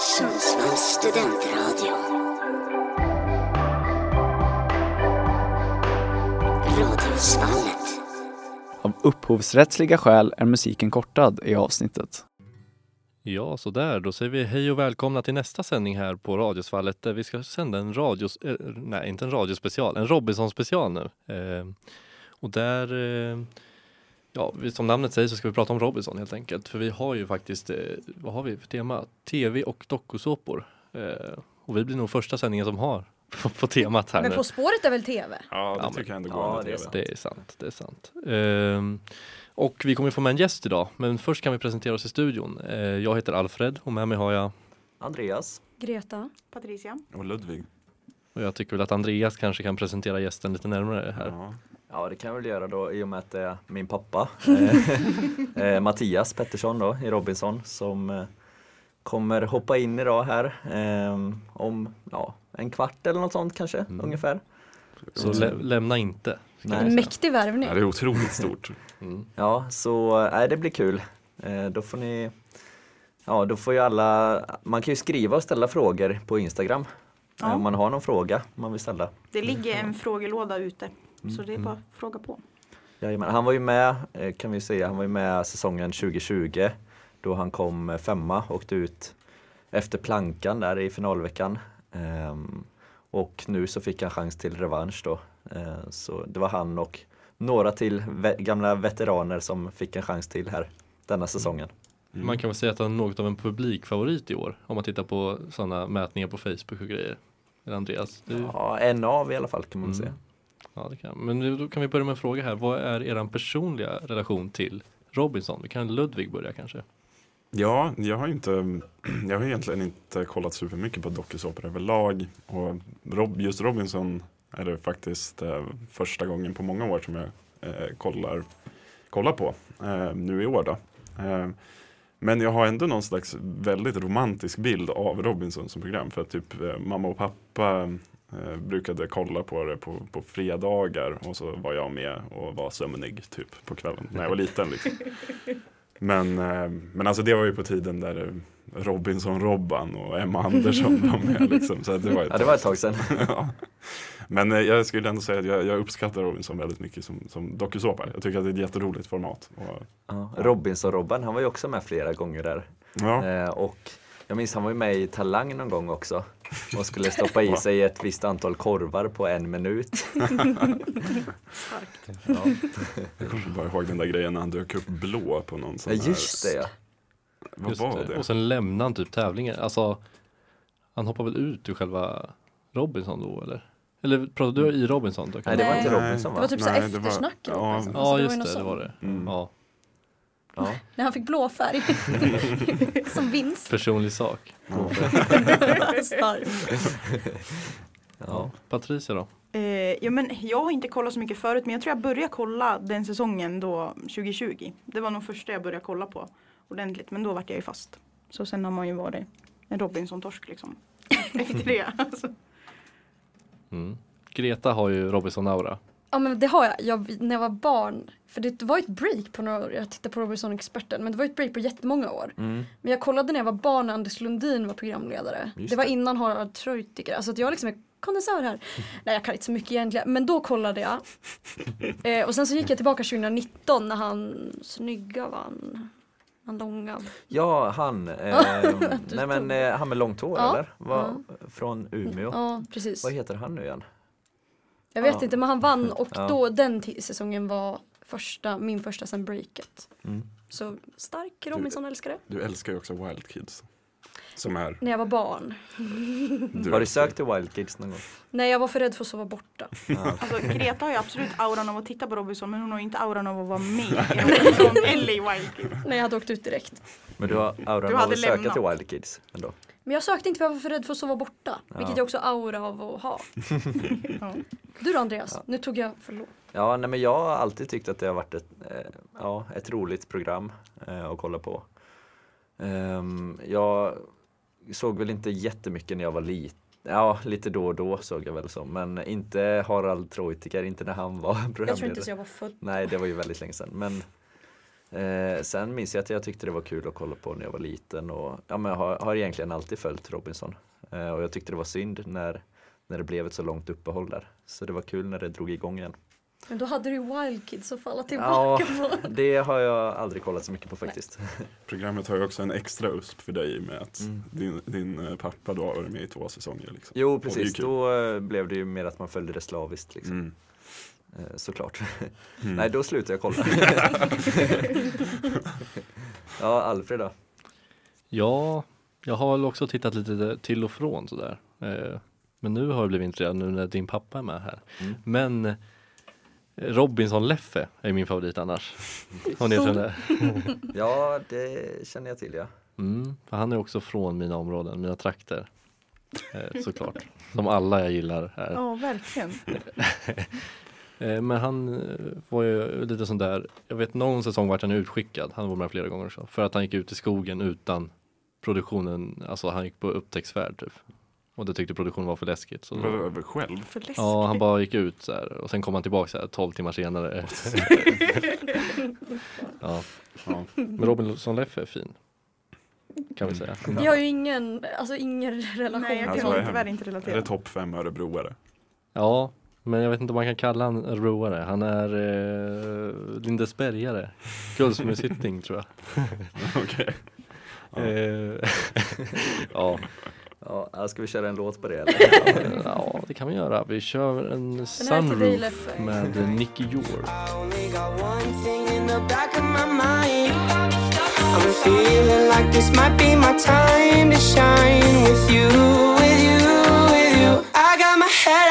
Sundsvalls studentradio. Radiosvallet. Av upphovsrättsliga skäl är musiken kortad i avsnittet. Ja, så där. Då säger vi hej och välkomna till nästa sändning här på Radiosvallet där vi ska sända en radios... Eh, nej, inte en radiospecial, en Robinson-special nu. Eh, och där, eh, ja, vi- som namnet säger så ska vi prata om Robinson helt enkelt. För vi har ju faktiskt, eh, vad har vi för tema? TV och dokusåpor. Eh, och vi blir nog första sändningen som har på, på temat här Men nu. På spåret är väl TV? Ja, det Ja, tycker jag ändå går ja, det är TV. Det är sant, det är sant. Ehm, och vi kommer få med en gäst idag, men först kan vi presentera oss i studion. Eh, jag heter Alfred och med mig har jag, Andreas. Greta? Patricia. Och Ludvig. och jag tycker väl att Andreas kanske kan presentera gästen lite närmare här. Ja. Ja det kan jag väl göra då i och med att det är min pappa eh, eh, Mattias Pettersson då i Robinson som eh, kommer hoppa in idag här eh, om ja, en kvart eller något sånt kanske Mm. ungefär. Så lä- lämna inte. En mäktig värvning. Ja, det är otroligt stort. Mm. Ja så eh, det blir kul. Då får ni Ja då får ju alla Man kan ju skriva och ställa frågor på Instagram. Ja. Om man har någon fråga man vill ställa. Det ligger en frågelåda ute. Så det är bara att fråga på. Jajamän, han var ju med, eh, kan vi säga, han var ju med säsongen 2020 då han kom eh, femma, åkte ut efter plankan där i finalveckan. Ehm, och nu så fick han chans till revansch då. Eh, så det var han och några till ve- gamla veteraner som fick en chans till här denna säsongen. Man kan väl säga att han är något av en publikfavorit i år om man tittar på sådana mätningar på Facebook och grejer. Andreas? Du, ja. Ja, en av i alla fall kan man Mm. säga det kan. Men då kan vi börja med en fråga här. Vad är er personliga relation till Robinson? Vi kan Ludvig börja kanske. Ja, jag har inte, jag har egentligen inte kollat supermycket på dokusåpor överlag. Och Rob, just Robinson är det faktiskt eh, första gången på många år som jag eh, kollar, kollar på. Eh, nu i år då. Eh, men jag har ändå någon slags väldigt romantisk bild av Robinson som program. För att typ eh, mamma och pappa eh, brukade kolla på det på, på fredagar och så var jag med och var sömnig typ på kvällen när jag var liten. Liksom. Men, eh, men alltså det var ju på tiden där eh, Robinson-Robban och Emma Andersson var med. Liksom. Så det var Ja, det var ett tag sedan. Ja. Men eh, jag skulle ändå säga att jag, jag uppskattar Robinson väldigt mycket som, som dokusåpa. Jag tycker att det är ett jätteroligt format. Och, Ja, Robinson-Robban, han var ju också med flera gånger där. ja, Eh, och jag minns han var ju med i Talang någon gång också och skulle stoppa i sig ett visst antal korvar på en minut. Ja, jag kommer bara ihåg den där grejen när han dök upp blå på någon sån ja just det ja. Vad Just var det. det? Och sen lämnar han typ tävlingen. Alltså, han hoppar väl ut ur själva Robinson då eller? Eller pratade du i Robinson? Då? Nej det var inte. Robinson Det va? var typ så här Nej, det var- eftersnack i ja. Ja Alltså, just ju det, det var det. Mm. Ja, Ja. När han fick blå färg. Som vinst. personlig sak. Ja. Starkt. Ja. Patricia då? Eh, ja, men jag har inte kollat så mycket förut men jag tror jag började kolla den säsongen då 2020. Det var nog första jag började kolla på ordentligt men då vart jag ju fast. Så sen har man ju varit en Robinson-torsk liksom. Efter det. Alltså. Mm. Greta har ju Robinson-aura. Ja men det har jag. jag. När jag var barn, för det var ett break på några år. Jag tittade på Robinson-experten men det var ett break på jättemånga år. Mm. Men jag kollade när jag var barn när Anders Lundin var programledare. Just det var det. innan Harald Treutiger. Alltså att jag liksom är kondensör här. Nej jag kan inte så mycket egentligen. Men då kollade jag. Eh, och sen så gick jag tillbaka 2019 när han snygga vann. Han långa. Ja han, eh, nej men eh, han med långt hår Ja. eller? Var, Från Umeå. Ja precis. Vad heter han nu igen? Jag vet Ja. inte men han vann och Ja. då den säsongen var första, min första sen breaket. Mm. Så stark Robinson älskar det. Du älskar ju också Wild Kids. Som är... När jag var barn. Du Har du sökt till Wild Kids någon gång? Nej jag var för rädd för att sova borta. Ja. Alltså Greta har ju absolut auran av att titta på Robinson men hon har ju inte auran av att vara med i Robinson eller i Wild Kids. Nej jag hade åkt ut direkt. Men du har auran Du av att söka lämnat. till Wild Kids ändå? Men jag sökte inte för jag var för rädd för att sova borta. Vilket Ja. jag också har aura av att ha. Ja. Du då Andreas? Ja. Nu tog jag förlåt. Ja, nej, men jag har alltid tyckt att det har varit ett, eh, ja, ett roligt program eh, att kolla på. Ehm, jag såg väl inte jättemycket när jag var liten. Ja, lite då och då såg jag väl så. Men inte Harald Treutiger, inte när han var Jag tror inte programledare. så jag var född. Nej, det var ju väldigt länge sedan. Men Eh, sen minns jag att jag tyckte det var kul att kolla på när jag var liten och ja, men jag har, har egentligen alltid följt Robinson. Eh, och jag tyckte det var synd när, när det blev ett så långt uppehåll där. Så det var kul när det drog igång igen. Men då hade du ju Wild Kids att falla Ja, tillbaka på. det har jag aldrig kollat så mycket på faktiskt. Programmet har ju också en extra USP för dig med att Mm. din, din eh, pappa då har varit med i två säsonger. Liksom. Jo precis, då eh, blev det ju mer att man följde det slaviskt liksom. Mm. Eh, såklart. Mm. Nej, då slutade jag kolla. ja, Alfred då? Ja, jag har väl också tittat lite till och från sådär. Eh, Men nu har jag blivit intresserad nu när din pappa är med här. Mm. Men eh, Robinson-Leffe är min favorit annars. Har ni hört det? Ja, det känner jag till ja. Mm, för han är också från mina områden, mina trakter. Såklart. Som alla jag gillar här. Ja, verkligen. Eh, Men han eh, var ju lite sån där, jag vet någon säsong vart han utskickad, han var med flera gånger också, för att han gick ut i skogen utan produktionen, alltså han gick på upptäcktsfärd typ. Och det tyckte produktionen var för läskigt. Så då, Själv? För läskigt. ja, han bara gick ut så här och sen kom han tillbaka så här 12 timmar senare. ja, Ja. men Robinson Leffe är fin. Kan vi säga. Vi har ju ingen, alltså ingen relation. Nej, jag Alltså, kan är tyvärr inte Är det relatera. topp fem örebroare? Ja, men jag vet inte om man kan kalla han roare. Han är eh, Lindesbergare. Guldsmedshytting tror jag. Okej. Ja. Eh, ja. Ja, ska vi köra en låt på det eller? ja, det kan vi göra. Vi kör en Sunroof med Nicky York. I only got one thing in the back of my mind. I'm feeling like this might be my time to shine with you, with you, with you.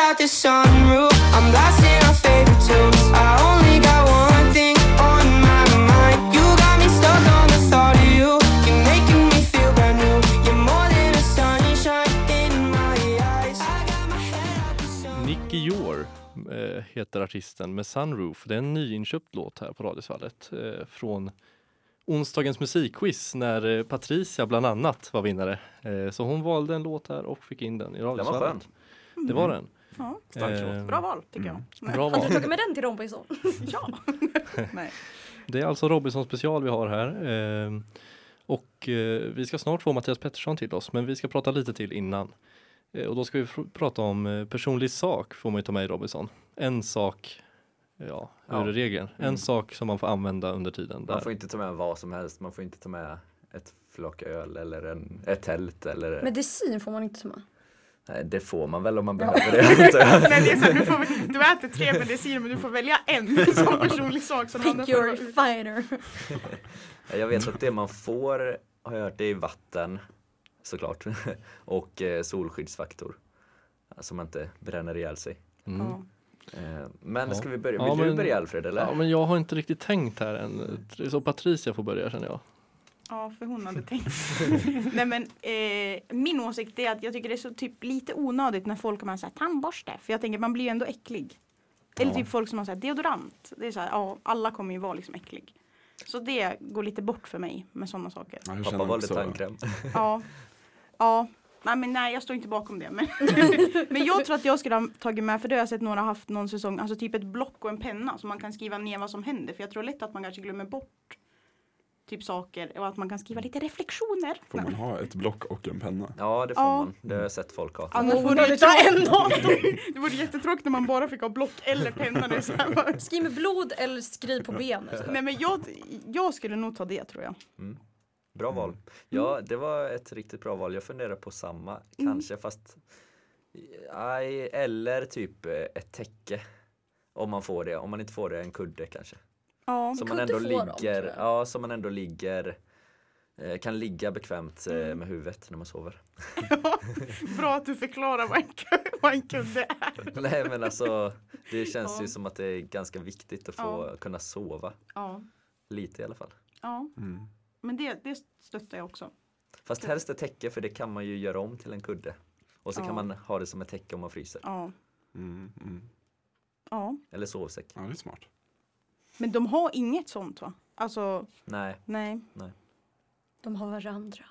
Out the sunroof. I'm blasting our favorite tunes. I only got one thing on my mind. You got me stuck on the thought of you. You're making me feel brand new. You're more than a sunshine in my eyes. I got my head out the sunroof. Nicky York eh, heter artisten med Sunroof. Det är en nyinköpt låt här på Radiosvallet eh, från onsdagens musikquiz när eh, Patricia bland annat var vinnare. Så hon valde en låt här och fick in den i Den var Radiosvallet. skön. Det var den. Ja, Stark låt. Eh, bra val tycker jag. Bra Har val. du tagit med den till Robinson? Ja. Nej. Det är alltså Robinson special vi har här. Ehm, och eh, vi ska snart få Mattias Pettersson till oss, men vi ska prata lite till innan. Eh, och då ska vi prata om eh, personlig sak får man ju ta med i Robinson. En sak, ja, hur Ja. är regeln? En Mm. sak som man får använda under tiden. Där. Man får inte ta med vad som helst. Man får inte ta med ett flak öl eller en, ett tält eller Medicin får man inte ta med. Nej, det får man väl om man behöver det. Nej, det är så här, du, får, du äter tre mediciner men du får välja en som personlig sak. Som andra Pick your fighter. Jag vet att det man får, har jag hört, det är vatten såklart. Och eh, solskyddsfaktor. Så man inte bränner ihjäl sig. Mm. Ja. Eh, men Ja. ska vi börja? Ja, Vill du men- börja Alfred eller? Ja, men jag har inte riktigt tänkt här än. Så Patricia får börja känner jag. Ja, för hon hade tänkt. Nej men eh, min åsikt är att jag tycker det är så typ lite onödigt när folk har så här tandborste. För jag tänker man blir ju ändå äcklig. Eller typ folk som har så här deodorant. Det är så här, ja alla kommer ju vara liksom äcklig. Så det går lite bort för mig med sådana saker. Ja, Pappa valde också- tandkräm. Ja. Ja. Nej men nej jag står inte bakom det. Men, men jag tror att jag skulle ha tagit med, för det har jag sett några haft någon säsong, alltså typ ett block och en penna så man kan skriva ner vad som händer. För jag tror lätt att man kanske glömmer bort typ saker och att man kan skriva lite reflektioner. Får man ha ett block och en penna? Ja det får Ja. man. Det har jag sett folk ha. Annars vore det, ta en tråkigt. det vore jättetråkigt när man bara fick ha block eller penna. Skriv med blod eller skriv på benet. Nej men jag, jag skulle nog ta det tror jag. Bra val. Ja det var ett riktigt bra val. Jag funderar på samma kanske fast aj, eller typ eh, ett täcke. Om man får det. Om man inte får det en kudde kanske. Ja. Så man ändå ligger, tror jag. ja så man ändå ligger eh, kan ligga bekvämt eh, med huvudet när man sover. Bra att du förklarar vad en, vad en kudde är. Nej men alltså det känns Ja. ju som att det är ganska viktigt att få Ja. kunna sova. Ja. Lite i alla fall. ja. Mm. Men det, det stöttar jag också. Fast helst ett täcke för det kan man ju göra om till en kudde. Och så Ja. kan man ha det som ett täcke om man fryser. Ja. Mm, mm. Ja. Eller sovsäck. Ja, det är smart. Men de har inget sånt va? Alltså, Nej. nej. De har varandra.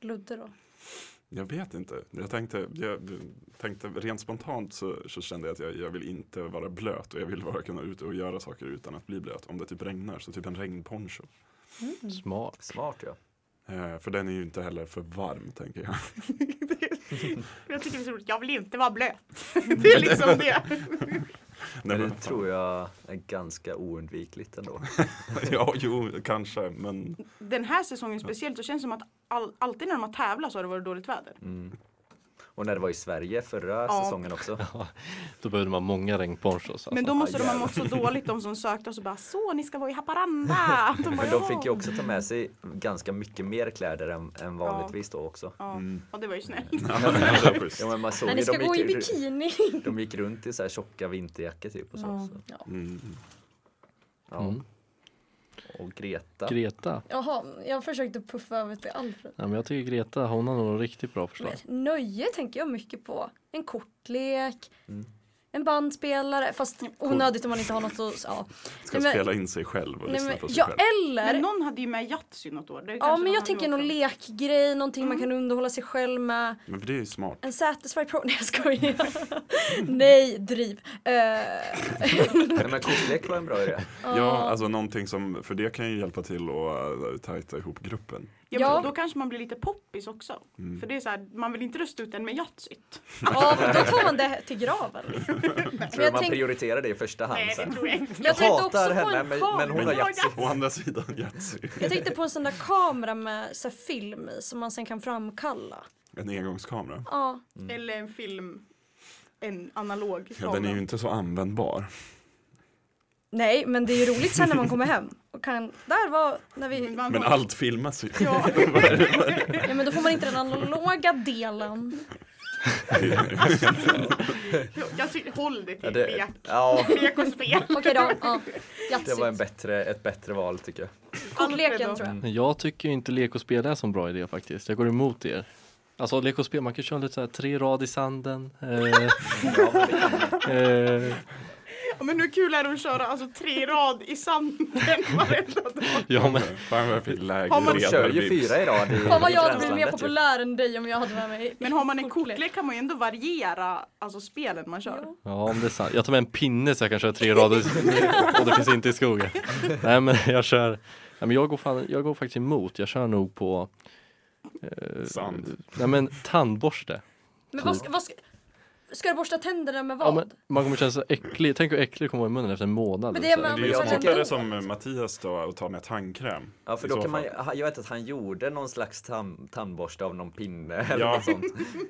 Ludde då? Jag vet inte. Jag tänkte, jag tänkte rent spontant så, så kände jag att jag, jag vill inte vara blöt och jag vill bara kunna ut och göra saker utan att bli blöt. Om det typ regnar så typ en regnponcho. Smart. Smart ja. Eh, för den är ju inte heller för varm tänker jag. jag tycker det är så roligt. Jag vill inte vara blöt. det är liksom det. Nej, Men det men, tror jag är ganska oundvikligt ändå. ja, jo, kanske, men Den här säsongen speciellt så känns det som att all, alltid när de har tävlat så har det varit dåligt väder. Mm. Och när det var i Sverige förra Ja. säsongen också. Då behövde man många regnponchos. Alltså. Men då måste de ha jävlar. mått så dåligt de som sökte och så bara så ni ska vara i Haparanda. De bara, Men de "Ja." fick ju också ta med sig ganska mycket mer kläder än, än vanligtvis då också. Ja, Mm. och det var ju snällt. ja. Ja, men man såg Nej, ni ska de, gå i gick, bikini. de gick runt i så här tjocka vinterjackor typ och så. Ja. så. Ja. Mm. Ja. Mm. Och Greta. Greta. Jaha, jag försökte puffa över till Alfred. Ja, men jag tycker Greta, hon har nog riktigt bra förslag. Men Nöje tänker jag mycket på. En kortlek, Mm. En bandspelare, fast onödigt om man inte har något att... Ja, Ska men- spela in sig själv och Nej, lyssna men, på sig ja själv. eller... Men någon hade ju med Yatzy något år. Det ja men jag tänker någon lekgrej, någonting man Mm. kan underhålla sig själv med. Men för det är ju smart. En Satisfy Pro... Nej jag skojar. Nej, driv. Eh, men kortlek var en bra idé. Ja, alltså någonting som, för det kan ju hjälpa till att uh, tajta ihop gruppen. Ja, Ja. Då kanske man blir lite poppis också. Mm. För det är så här, man vill inte rösta ut den med Yatzyt. ja, för då tar man det till graven. Tror du jag man tänk- prioriterar det i första hand Nej, det tror jag inte. Jag tänkte också hatar på henne en men, kamera. men hon har Yatzy. Å andra sidan Yatzy. Jag tänkte på en sån där kamera med så här, film i som man sen kan framkalla. En engångskamera. Ja, Eller en film, en analog Ja, den är ju kamera. inte så användbar. Nej men det är ju roligt sen när man kommer hem. Och kan, där var, när vi, Men allt filmas ju. Ja. ja men då får man inte den analoga delen. Jag tycker, håll det Ja, till det, lek. ja, Lek och spel. Okej då, ja. det var en bättre, ett bättre val tycker jag. Kortleken tror jag. Men Jag tycker inte lek och spel är en sån bra idé faktiskt. Jag går emot er. Alltså lek och spel, man kan köra lite så här tre rad i sanden. Eh, Ja, eh, Ja, men hur kul är det att köra alltså, tre rad i sanden varenda dag? ja, men, Fan vad jag fick lägre Har man- kör ju fyra i rad i Fan vad jag hade blivit mer ju. populär än dig om jag hade med mig Men har man en kortlek kan man ju ändå variera alltså, spelen man kör. Ja, om det är sant. Jag tar med en pinne så jag kan köra tre rader och det finns inte i skogen. Nej, men jag kör. Nej, men jag, går fan, jag går faktiskt emot. Jag kör nog på eh, Sand. Nej, men tandborste. Men vad ska, vad ska, ska du borsta tänderna med vad? Ja, men man kommer känna sig äcklig. Tänk hur äcklig det kommer vara i munnen efter en månad. Men det är Så- man- Det är smartare som Mattias då att ta med tandkräm. Ja för då kan man jag vet att han gjorde någon slags tam, tandborste av någon pinne eller Ja. något sånt.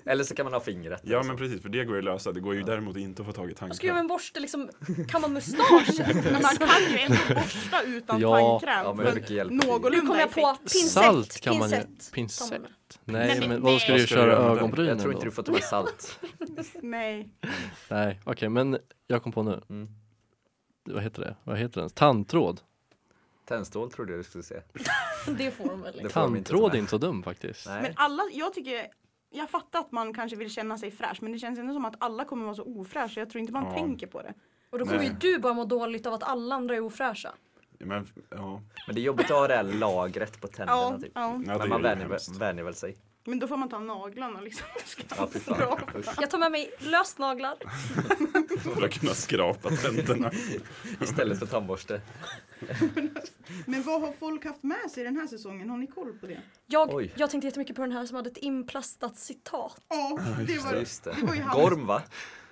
Eller så kan man ha fingret. Ja eller men så. precis, för det går ju att lösa. Det går ju däremot inte att få tag i Vad ska jag med tandkräm. en borste liksom? Kan man mustaschen? Men man kan ju ändå borsta utan Ja. tandkräm. Ja, men mycket hjälp någorlunda kom jag på effekt. Salt kan man ju. pinsett. Med. Nej, Nej, men men vad ska du du köra ögonbrynen Jag tror inte då? du får ta med salt. Nej. Nej, okej, men jag kom på nu. Mm. Vad heter det? Vad heter den? Tandtråd. Tändstål trodde jag du skulle säga. Det får de väl. Det får de inte ta Tandtråd är med. inte så dum faktiskt. Nej. Men alla, jag tycker jag fattar att man kanske vill känna sig fräsch men det känns ändå som att alla kommer vara så ofräscha. Jag tror inte man Ja. tänker på det. Och då kommer ju du bara må dåligt av att alla andra är ofräscha. Men, ja. Men det är jobbigt att ha det här lagret på tänderna Ja, typ. ja. Men man vänjer, vänjer väl sig. Men då får man ta naglarna liksom. Ja. Jag tar med mig lösnaglar. För att kunna skrapa tänderna. Istället för tandborste. Men vad har folk haft med sig den här säsongen? Har ni koll på det? Jag, Oj. jag tänkte jättemycket på den här som hade ett inplastat citat. Ja, det var, det. det var ju. Gorm va?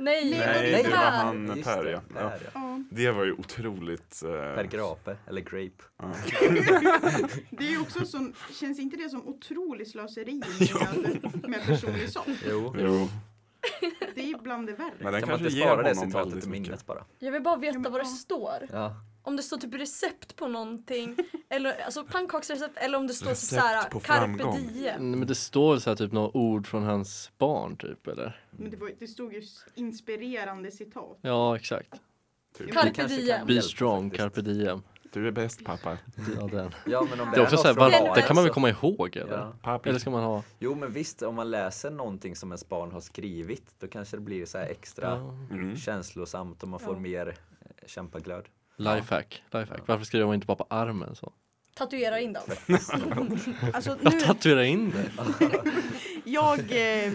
Nej, Nej, Nej, det var han Per det, ja. Per, ja. Det var ju otroligt. eh, Per Grape, eller Grape. ja. det är ju också som, känns inte det som otroligt slöseri med, med personlig sak? Jo. Jo, Det är ju bland det värre. men den Kan man inte spara det citatet i mycket. minnet bara? Jag vill bara veta vad det står. Ja. Om det står typ recept på någonting. Eller alltså pannkaksrecept. Eller om det står typ Recept såhär på carpe diem. Nej, Men det står så här typ några ord från hans barn typ eller? Men det, var, det stod ju inspirerande citat. Ja exakt. Typ. Carpe diem. Be strong, carpe diem. Du är bäst pappa. Ja, den. Ja men om Det är också så här, barn det kan man väl komma ihåg eller? Ja. Eller ska man ha? Jo men visst, om man läser någonting som ens barn har skrivit då kanske det blir så här extra. Mm. känslosamt och man får Ja. mer eh, kämpaglöd. Lifehack, lifehack. Varför skriver man inte bara på armen så? Tatuera in dem. Alltså Jag nu, tatuerar in det. jag eh,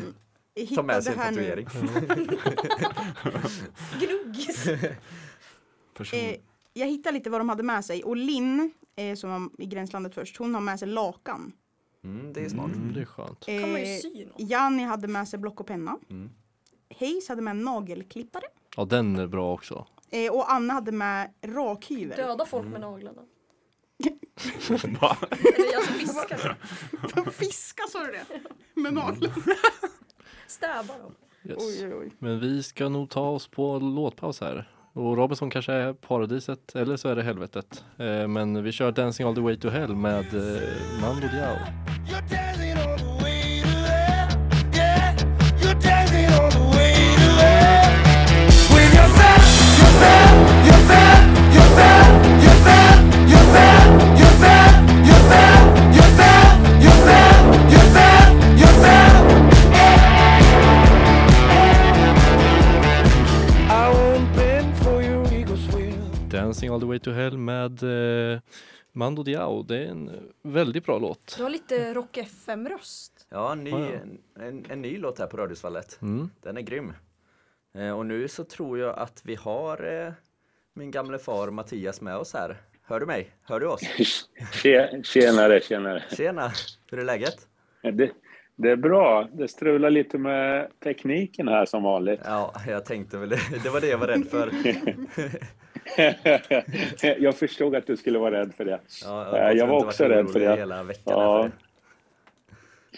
Ta med sig en tatuering. Gnuggis. Eh, jag hittade lite vad de hade med sig och Linn, eh, som var i gränslandet först, hon har med sig lakan. Mm, det är smart. Mm, det är skönt. kan man ju Eh, sy något. Janni hade med sig block och penna. Mm. Hayes hade med en nagelklippare. Ja, den är bra också. Eh, och Anna hade med rakhyvel. Döda folk med naglarna. Va? Eller alltså fiskar. Fiska sa du det? Med naglar. Stäba dem. Yes. Oj, oj, oj. Men vi ska nog ta oss på låtpaus här. Och Robinson kanske är paradiset eller så är det helvetet. Eh, men vi kör Dancing all the way to hell med eh, Mando Diao. All the way to hell med eh, Mando Diao. Det är en väldigt bra låt. Du har lite Rock FM-röst. Ja, en ny, ja. En, en ny låt här på Radiosvallet. Mm. Den är grym. Eh, och nu så tror jag att vi har eh, min gamle far Mattias med oss här. Hör du mig? Hör du oss? Tje- Tjenare, tjenare. Tjena! Hur är läget? Det, det är bra. Det strular lite med tekniken här som vanligt. Ja, jag tänkte väl det. Det var det jag var rädd för. jag förstod att du skulle vara rädd för det. Ja, Eh, jag var också rädd för det. Hela veckan Ja.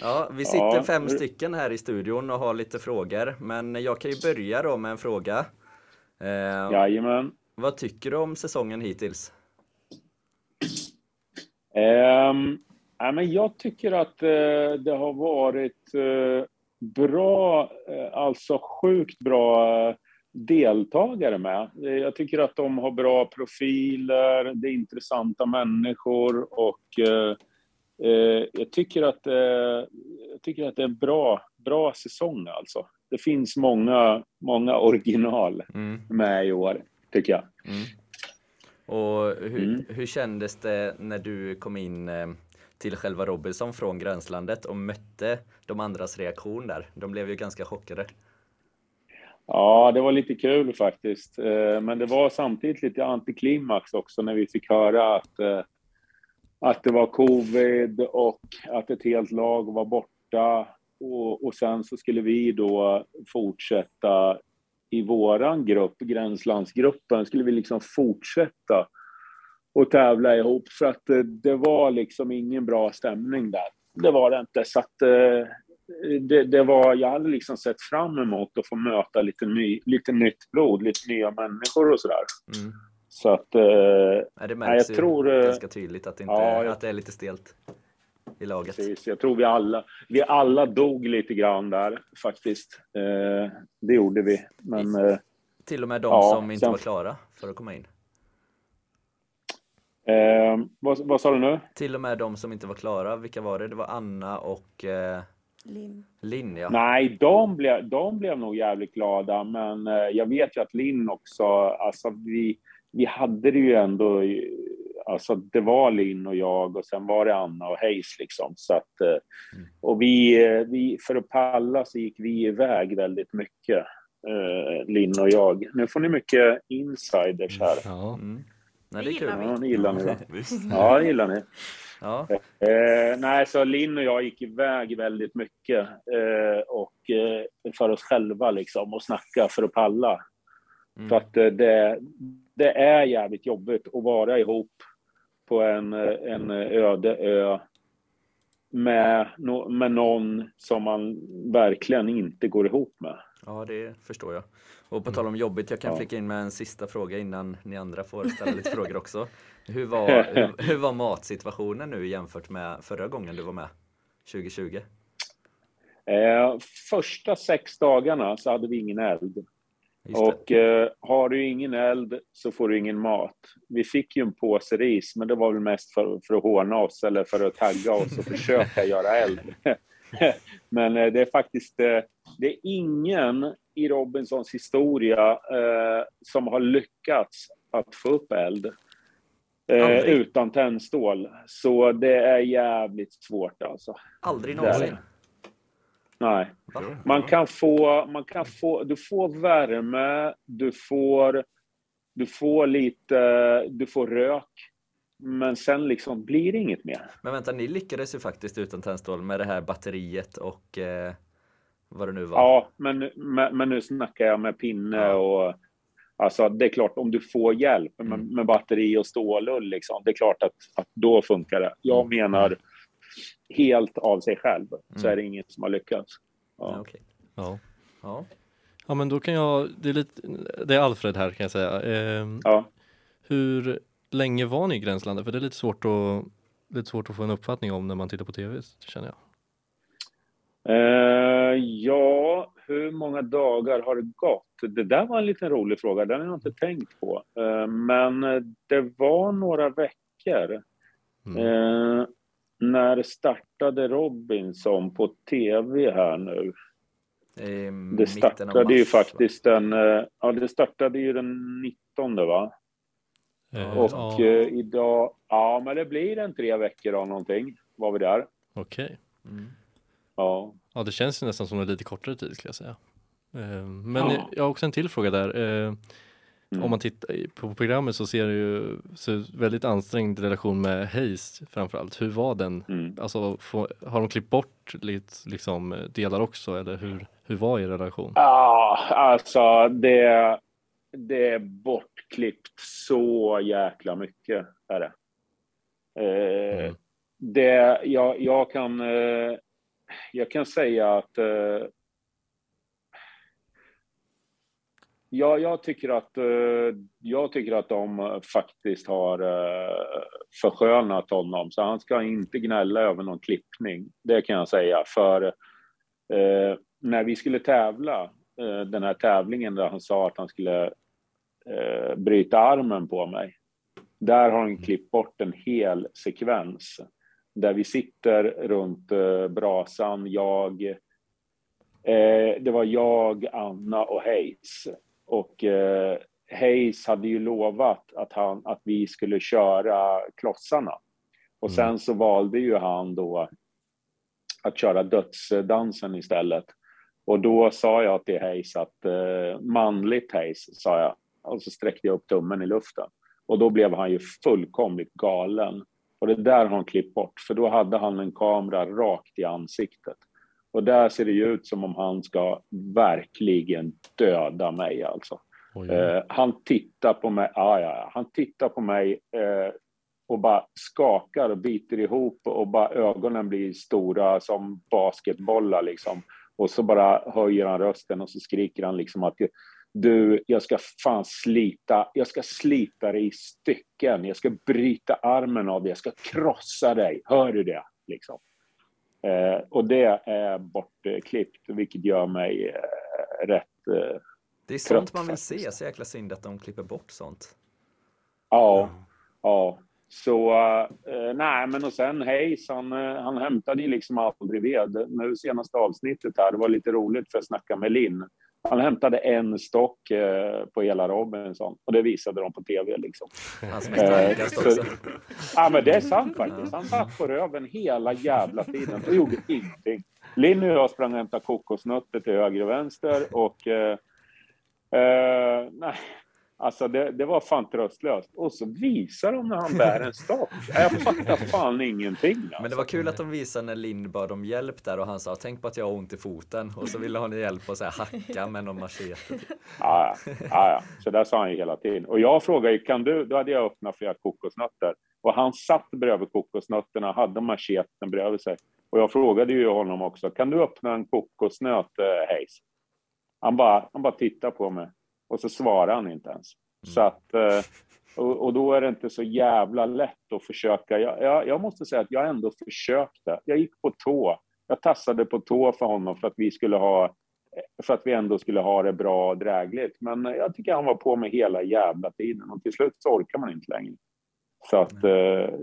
Ja, vi sitter Ja. fem stycken här i studion och har lite frågor. Men jag kan ju börja då med en fråga. Eh, Jajamän. vad tycker du om säsongen hittills? Um, ja, men jag tycker att eh, det har varit eh, bra, eh, alltså sjukt bra eh, deltagare med. Eh, Jag tycker att de har bra profiler, det är intressanta människor och eh, eh, jag, tycker att, eh, jag tycker att det är en bra, bra säsong alltså. Det finns många, många original Mm. med i år, tycker jag. Och hur, Mm. hur kändes det när du kom in eh, till själva Robinson från gränslandet och mötte de andras reaktion där? De blev ju ganska chockade. Ja, det var lite kul faktiskt. Eh, men det var samtidigt lite antiklimax också när vi fick höra att, eh, att det var covid och att ett helt lag var borta. Och, och sen så skulle vi då fortsätta i våran grupp, gränslandsgruppen, skulle vi liksom fortsätta och tävla ihop för att eh, det var liksom ingen bra stämning där. Det var det inte. Så att, det, det var, jag hade liksom sett fram emot att få möta lite, ny, lite nytt blod, lite nya människor och sådär. Mm. Så att, eh, Nej, det Nej, märks jag tror, ju eh, ganska tydligt att det, inte, ja, jag- att det är lite stelt i laget. precis, jag tror vi alla, vi alla dog lite grann där faktiskt. Eh, det gjorde vi. Men eh, Till och med de Ja, som inte sen- var klara för att komma in. eh, vad, vad sa du nu? Till och med de som inte var klara, vilka var det? Det var Anna och eh, Linn. Linn ja. Nej, de blev, de blev nog jävligt glada, men eh, jag vet ju att Linn också, alltså vi, vi hade det ju ändå, alltså det var Linn och jag och sen var det Anna och Hayes liksom. Så att, eh, och vi, eh, vi, för att palla så gick vi iväg väldigt mycket, Linn och jag. Nu får ni mycket insiders här. Ja. Mm. Nej, Det det gillar vi. Ja, det gillar ni va? Ja, det gillar ni. Ja. Eh, nej, så Linn och jag gick iväg väldigt mycket eh, och eh, för oss själva liksom och snacka för att palla. Mm. För att eh, det, det är jävligt jobbigt att vara ihop på en, eh, en öde ö med, no, med någon som man verkligen inte går ihop med. Ja, det förstår jag. Och på tal om jobbigt, jag kan Ja. flika in med en sista fråga innan ni andra får ställa lite frågor också. Hur var, hur, hur var matsituationen nu jämfört med förra gången du var med? 2020? Eh, första sex dagarna så hade vi ingen eld. Och eh, har du ingen eld så får du ingen mat. Vi fick ju en påse ris, men det var väl mest för, för att håna oss eller för att tagga oss och försöka göra eld. men eh, det är faktiskt eh, det är ingen i Robinsons historia eh, som har lyckats att få upp eld. Eh, utan tändstål. Så det är jävligt svårt alltså. Aldrig någonsin. Nej. Man kan få, man kan få, du får värme, du får, du får lite, du får rök. Men sen liksom blir det inget mer. Men vänta, ni lyckades ju faktiskt utan tändstål med det här batteriet och eh, vad det nu var. Ja, men, men, men nu snackar jag med pinne Ja. och Alltså det är klart om du får hjälp med, Mm. med batteri och stålull liksom, det är klart att, att då funkar det. Jag Mm. menar helt av sig själv så Mm. är det inget som har lyckats. Ja, Ja. okej. Ja. ja. ja, men då kan jag, det är, lite, det är Alfred här kan jag säga. Ehm, Ja. Hur länge var ni i gränslandet? För det är lite svårt att, lite svårt att få en uppfattning om när man tittar på tv, känner jag. Eh, ja, hur många dagar har det gått? Det där var en liten rolig fråga, den har jag inte tänkt på. Eh, men det var några veckor. Mm. Eh, när startade Robinson på tv här nu? Det startade ju mars, va? faktiskt den, eh, ja det startade ju den 19 va? Och ja, idag, ja men det blir en tre veckor av någonting, var vi där. Okej. Mm. Ja. Ja, det känns ju nästan som en lite kortare tid skulle jag säga. Eh, Men Ja. jag har också en till fråga där. Eh, Mm. Om man tittar på programmet så ser det ju så väldigt ansträngd relation med Hayes framförallt. Hur var den? Mm. Alltså, får, har de klippt bort lite, liksom, delar också eller hur, hur var er relation? Ja, alltså det, det är bortklippt så jäkla mycket. Är det. Eh, Mm. det jag, jag, kan, eh, jag kan säga att eh, ja, jag, tycker att, eh, jag tycker att de eh, faktiskt har eh, förskönat honom. Så han ska inte gnälla över någon klippning. Det kan jag säga. För eh, när vi skulle tävla, eh, den här tävlingen där han sa att han skulle eh, bryta armen på mig. Där har han klippt bort en hel sekvens. Där vi sitter runt eh, brasan, jag, eh, det var jag, Anna och Hayes. Och eh, Hayes hade ju lovat att, han, att vi skulle köra klossarna. Och sen så valde ju han då att köra dödsdansen istället. Och då sa jag till Hayes att eh, manligt Hayes, sa jag. Och så sträckte jag upp tummen i luften. Och då blev han ju fullkomligt galen. Och det där har han klippt bort, för då hade han en kamera rakt i ansiktet. Och där ser det ju ut som om han ska verkligen döda mig alltså. Eh, han tittar på mig, ah, ja, ja. han tittar på mig eh, och bara skakar och biter ihop och bara ögonen blir stora som basketbollar liksom. Och så bara höjer han rösten och så skriker han liksom att du, jag ska fan slita, jag ska slita dig i stycken, jag ska bryta armen av dig, jag ska krossa dig, hör du det? Liksom. Eh, och det är bortklippt, vilket gör mig eh, rätt eh, Det är sånt Trött man vill faktiskt. se, så jäkla synd att de klipper bort sånt. Ja, ja. Så eh, nej, men och sen Hayes, han, eh, han hämtade ju liksom aldrig ved. Nu senaste avsnittet här, det var lite roligt för jag snackade med Linn. Han hämtade en stock eh, på hela Robinson och det visade de på tv liksom. Han som är Eh, också. Ja, men det är sant faktiskt. Han satt på röven hela jävla tiden och gjorde ingenting. Linn och jag sprang och hämtade kokosnötter till höger och vänster och eh, eh, nej, alltså det, det var fan tröstlöst. Och så visar de när han bär en stock. Jag fattar fan ingenting. Alltså. Men det var kul att de visade när Lind bad om hjälp där och han sa tänk på att jag har ont i foten och så ville han hjälp att så här, hacka med någon machete. Ja, ja. Så där sa han ju hela tiden. Och jag frågade ju, kan du, då hade jag öppnat flera kokosnötter. Och han satt bredvid kokosnötterna, hade macheten bredvid sig. Och jag frågade ju honom också, kan du öppna en kokosnöt, eh, Hayes? Han bara, han bara tittade på mig. Och så svarade han inte ens. Så att, eh, och, och då är det inte så jävla lätt att försöka. Jag, jag, jag måste säga att jag ändå försökte. Jag gick på tå. Jag tassade på tå för honom för att vi skulle ha för att vi ändå skulle ha det bra och drägligt. Men jag tycker han var på mig hela jävla tiden och till slut så orkar man inte längre. Så att,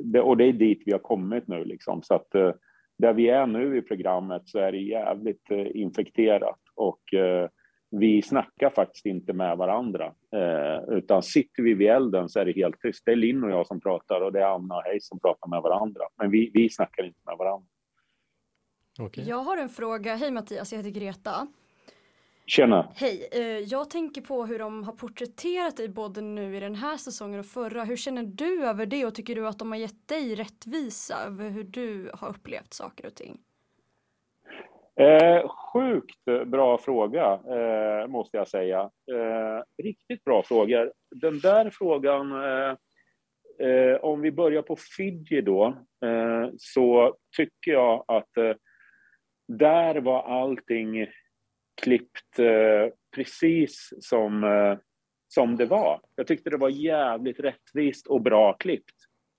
det, och det är dit vi har kommit nu liksom. Så att eh, där vi är nu i programmet så är det jävligt infekterat och vi snackar faktiskt inte med varandra. Eh, utan sitter vi vid elden så är det helt tyst. Det är Linn och jag som pratar och det är Anna och Hej som pratar med varandra. Men vi, vi snackar inte med varandra. Okej. Jag har en fråga. Hej Mattias, jag heter Greta. Tjena! Hej, eh, jag tänker på hur de har porträtterat dig både nu i den här säsongen och förra. Hur känner du över det och tycker du att de har gett dig rättvisa över hur du har upplevt saker och ting? Eh, sjukt bra fråga, eh, måste jag säga. Eh, riktigt bra frågor. Den där frågan, eh, eh, om vi börjar på Fiji då, eh, så tycker jag att eh, där var allting klippt eh, precis som, eh, som det var. Jag tyckte det var jävligt rättvist och bra klippt.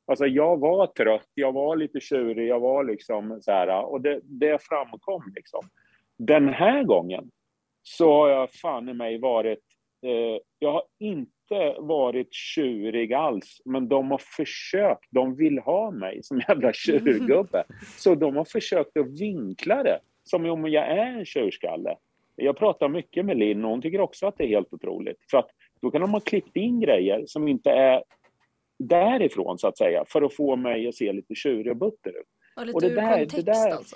Alltså jag var trött, jag var lite tjurig, jag var liksom så här, och det, det framkom liksom. Den här gången så har jag fan i mig varit, eh, jag har inte varit tjurig alls, men de har försökt, de vill ha mig som jävla tjurgubbe. Så de har försökt att vinkla det som om jag är en tjurskalle. Jag pratar mycket med Linn och hon tycker också att det är helt otroligt. För att då kan de ha klippt in grejer som inte är därifrån så att säga, för att få mig att se lite tjurig och butter ut. Och lite Och det ur där- det kontext där- alltså.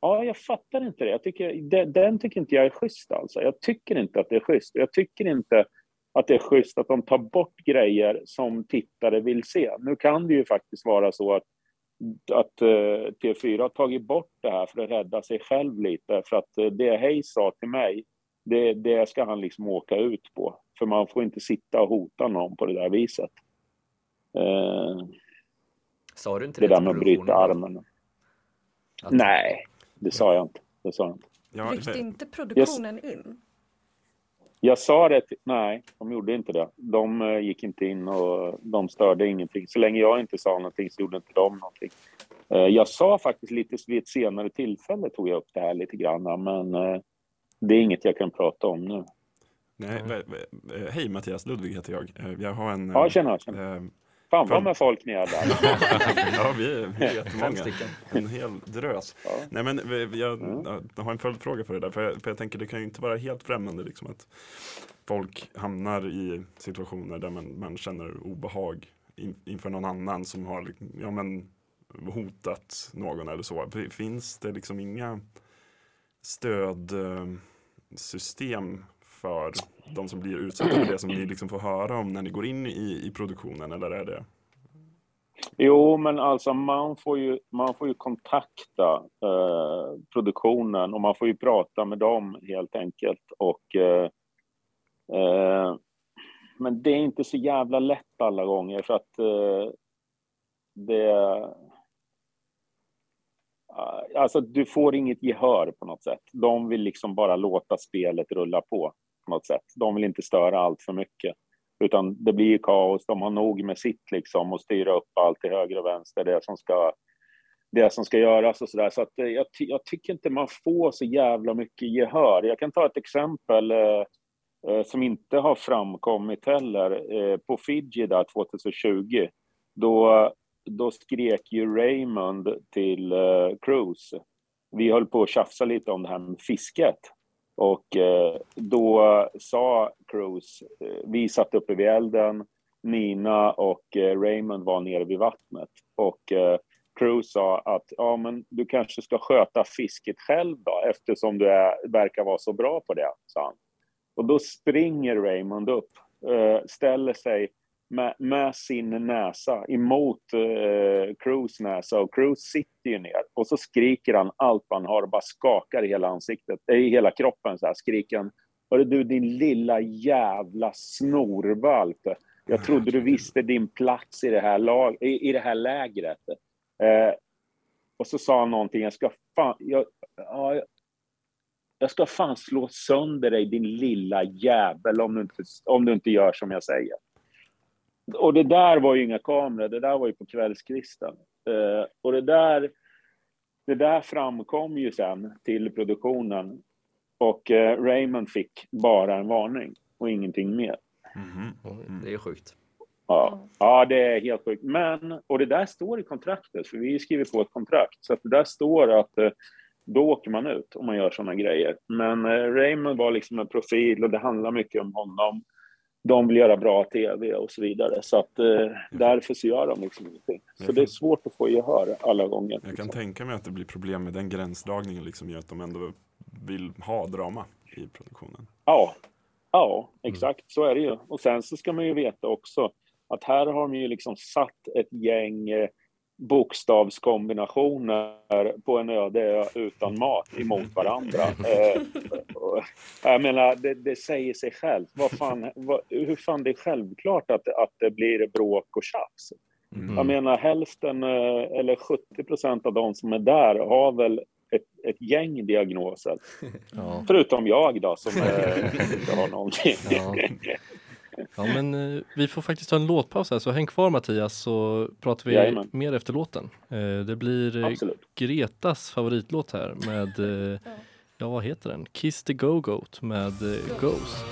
Ja, jag fattar inte det. Jag tycker, den, den tycker inte jag är schysst alltså. Jag tycker inte att det är schysst. Jag tycker inte att det är schysst att de tar bort grejer som tittare vill se. Nu kan det ju faktiskt vara så att, att eh, TV4 har tagit bort det här för att rädda sig själv lite. För att eh, det Hayes sa till mig, det, det ska han liksom åka ut på. För man får inte sitta och hota någon på det där viset. Eh, Sa du inte det det, där med att bryta armen. Att- Nej, det sa jag inte. Det sa jag inte. Ja, Ryckte inte produktionen in? Jag sa det, till, nej, de gjorde inte det. De eh, gick inte in och de störde ingenting. Så länge jag inte sa någonting så gjorde inte de någonting. Eh, Jag sa faktiskt lite vid ett senare tillfälle tog jag upp det här lite grann, men eh, det är inget jag kan prata om nu. Nej, hej Mattias, Ludvig heter jag. Jag har en... Ja, tjena, tjena. Fan vad med folk ni är där. ja, vi är, vi är Fem jättemånga. En hel drös. Ja. Nej, men vi- jag, Mm. jag har en följdfråga för det där. För jag, för jag tänker det kan ju inte vara helt främmande liksom att folk hamnar i situationer där man, man känner obehag in, inför någon annan som har liksom, ja, men, hotat någon eller så. Finns det liksom inga stödsystem för de som blir utsatta för det som ni liksom får höra om när ni går in i, i produktionen eller är det? Jo, men alltså man får ju, man får ju kontakta eh, produktionen och man får ju prata med dem helt enkelt. Och, eh, eh, men det är inte så jävla lätt alla gånger för att eh, det... Eh, alltså du får inget gehör på något sätt. De vill liksom bara låta spelet rulla på på något sätt. De vill inte störa allt för mycket. Utan det blir kaos, de har nog med sitt liksom och styra upp allt till höger och vänster, det som ska, det som ska göras och sådär. Så att eh, jag, ty jag tycker inte man får så jävla mycket gehör. Jag kan ta ett exempel eh, eh, som inte har framkommit heller. Eh, på Fiji där 2020, då, då skrek ju Raymond till eh, Cruise. Vi höll på att tjafsa lite om det här med fisket. Och eh, då sa Cruise, eh, vi satt uppe vid elden, Nina och eh, Raymond var nere vid vattnet. Och eh, Cruise sa att ja, men du kanske ska sköta fisket själv då, eftersom du är, verkar vara så bra på det, sa han. Och då springer Raymond upp, eh, ställer sig med, med sin näsa emot eh, Cruz näsa och Cruise sitter ju ner och så skriker han allt vad han har och bara skakar i hela ansiktet, eh, i hela kroppen så här skriker han. Hörru du din lilla jävla snorvalp. Jag trodde du visste din plats i det här, lag, i, i det här lägret. Eh, och så sa han någonting, jag ska fan, jag, ja, jag- jag ska fan slå sönder dig din lilla jävel om du inte, om du inte gör som jag säger. Och det där var ju inga kameror, det där var ju på kvällskvisten. Eh, och det där, det där framkom ju sen till produktionen. Och eh, Raymond fick bara en varning och ingenting mer. Mhm. Det är sjukt. Ja. ja, det är helt sjukt. Men, och det där står i kontraktet, för vi skriver på ett kontrakt, så att det där står att eh, då åker man ut om man gör sådana grejer. Men eh, Raymond var liksom en profil och det handlar mycket om honom. De vill göra bra tv och så vidare. Så att eh, därför så gör de liksom ingenting. Så det är svårt att få gehör alla gånger. Jag kan liksom. tänka mig att det blir problem med den gränsdragningen liksom gör att de ändå vill ha drama i produktionen. Ja, ja, exakt så är det ju. Och sen så ska man ju veta också att här har de ju liksom satt ett gäng eh, bokstavskombinationer på en öde ö utan mat emot varandra. Eh, och jag menar, det, det säger sig självt. Vad fan, vad, hur fan det är självklart att, att det blir bråk och tjafs. Mm. Jag menar hälften eh, eller 70 procent av de som är där har väl ett, ett gäng diagnoser. Ja. Förutom jag då som eh, inte har någonting. Ja. Ja men eh, vi får faktiskt ta en låtpaus här så häng kvar Mattias så pratar vi Jajamän. mer efter låten. Eh, Det blir eh, Absolut. Gretas favoritlåt här med, eh, ja vad heter den? Kiss the Go-Goat med eh, Ghost.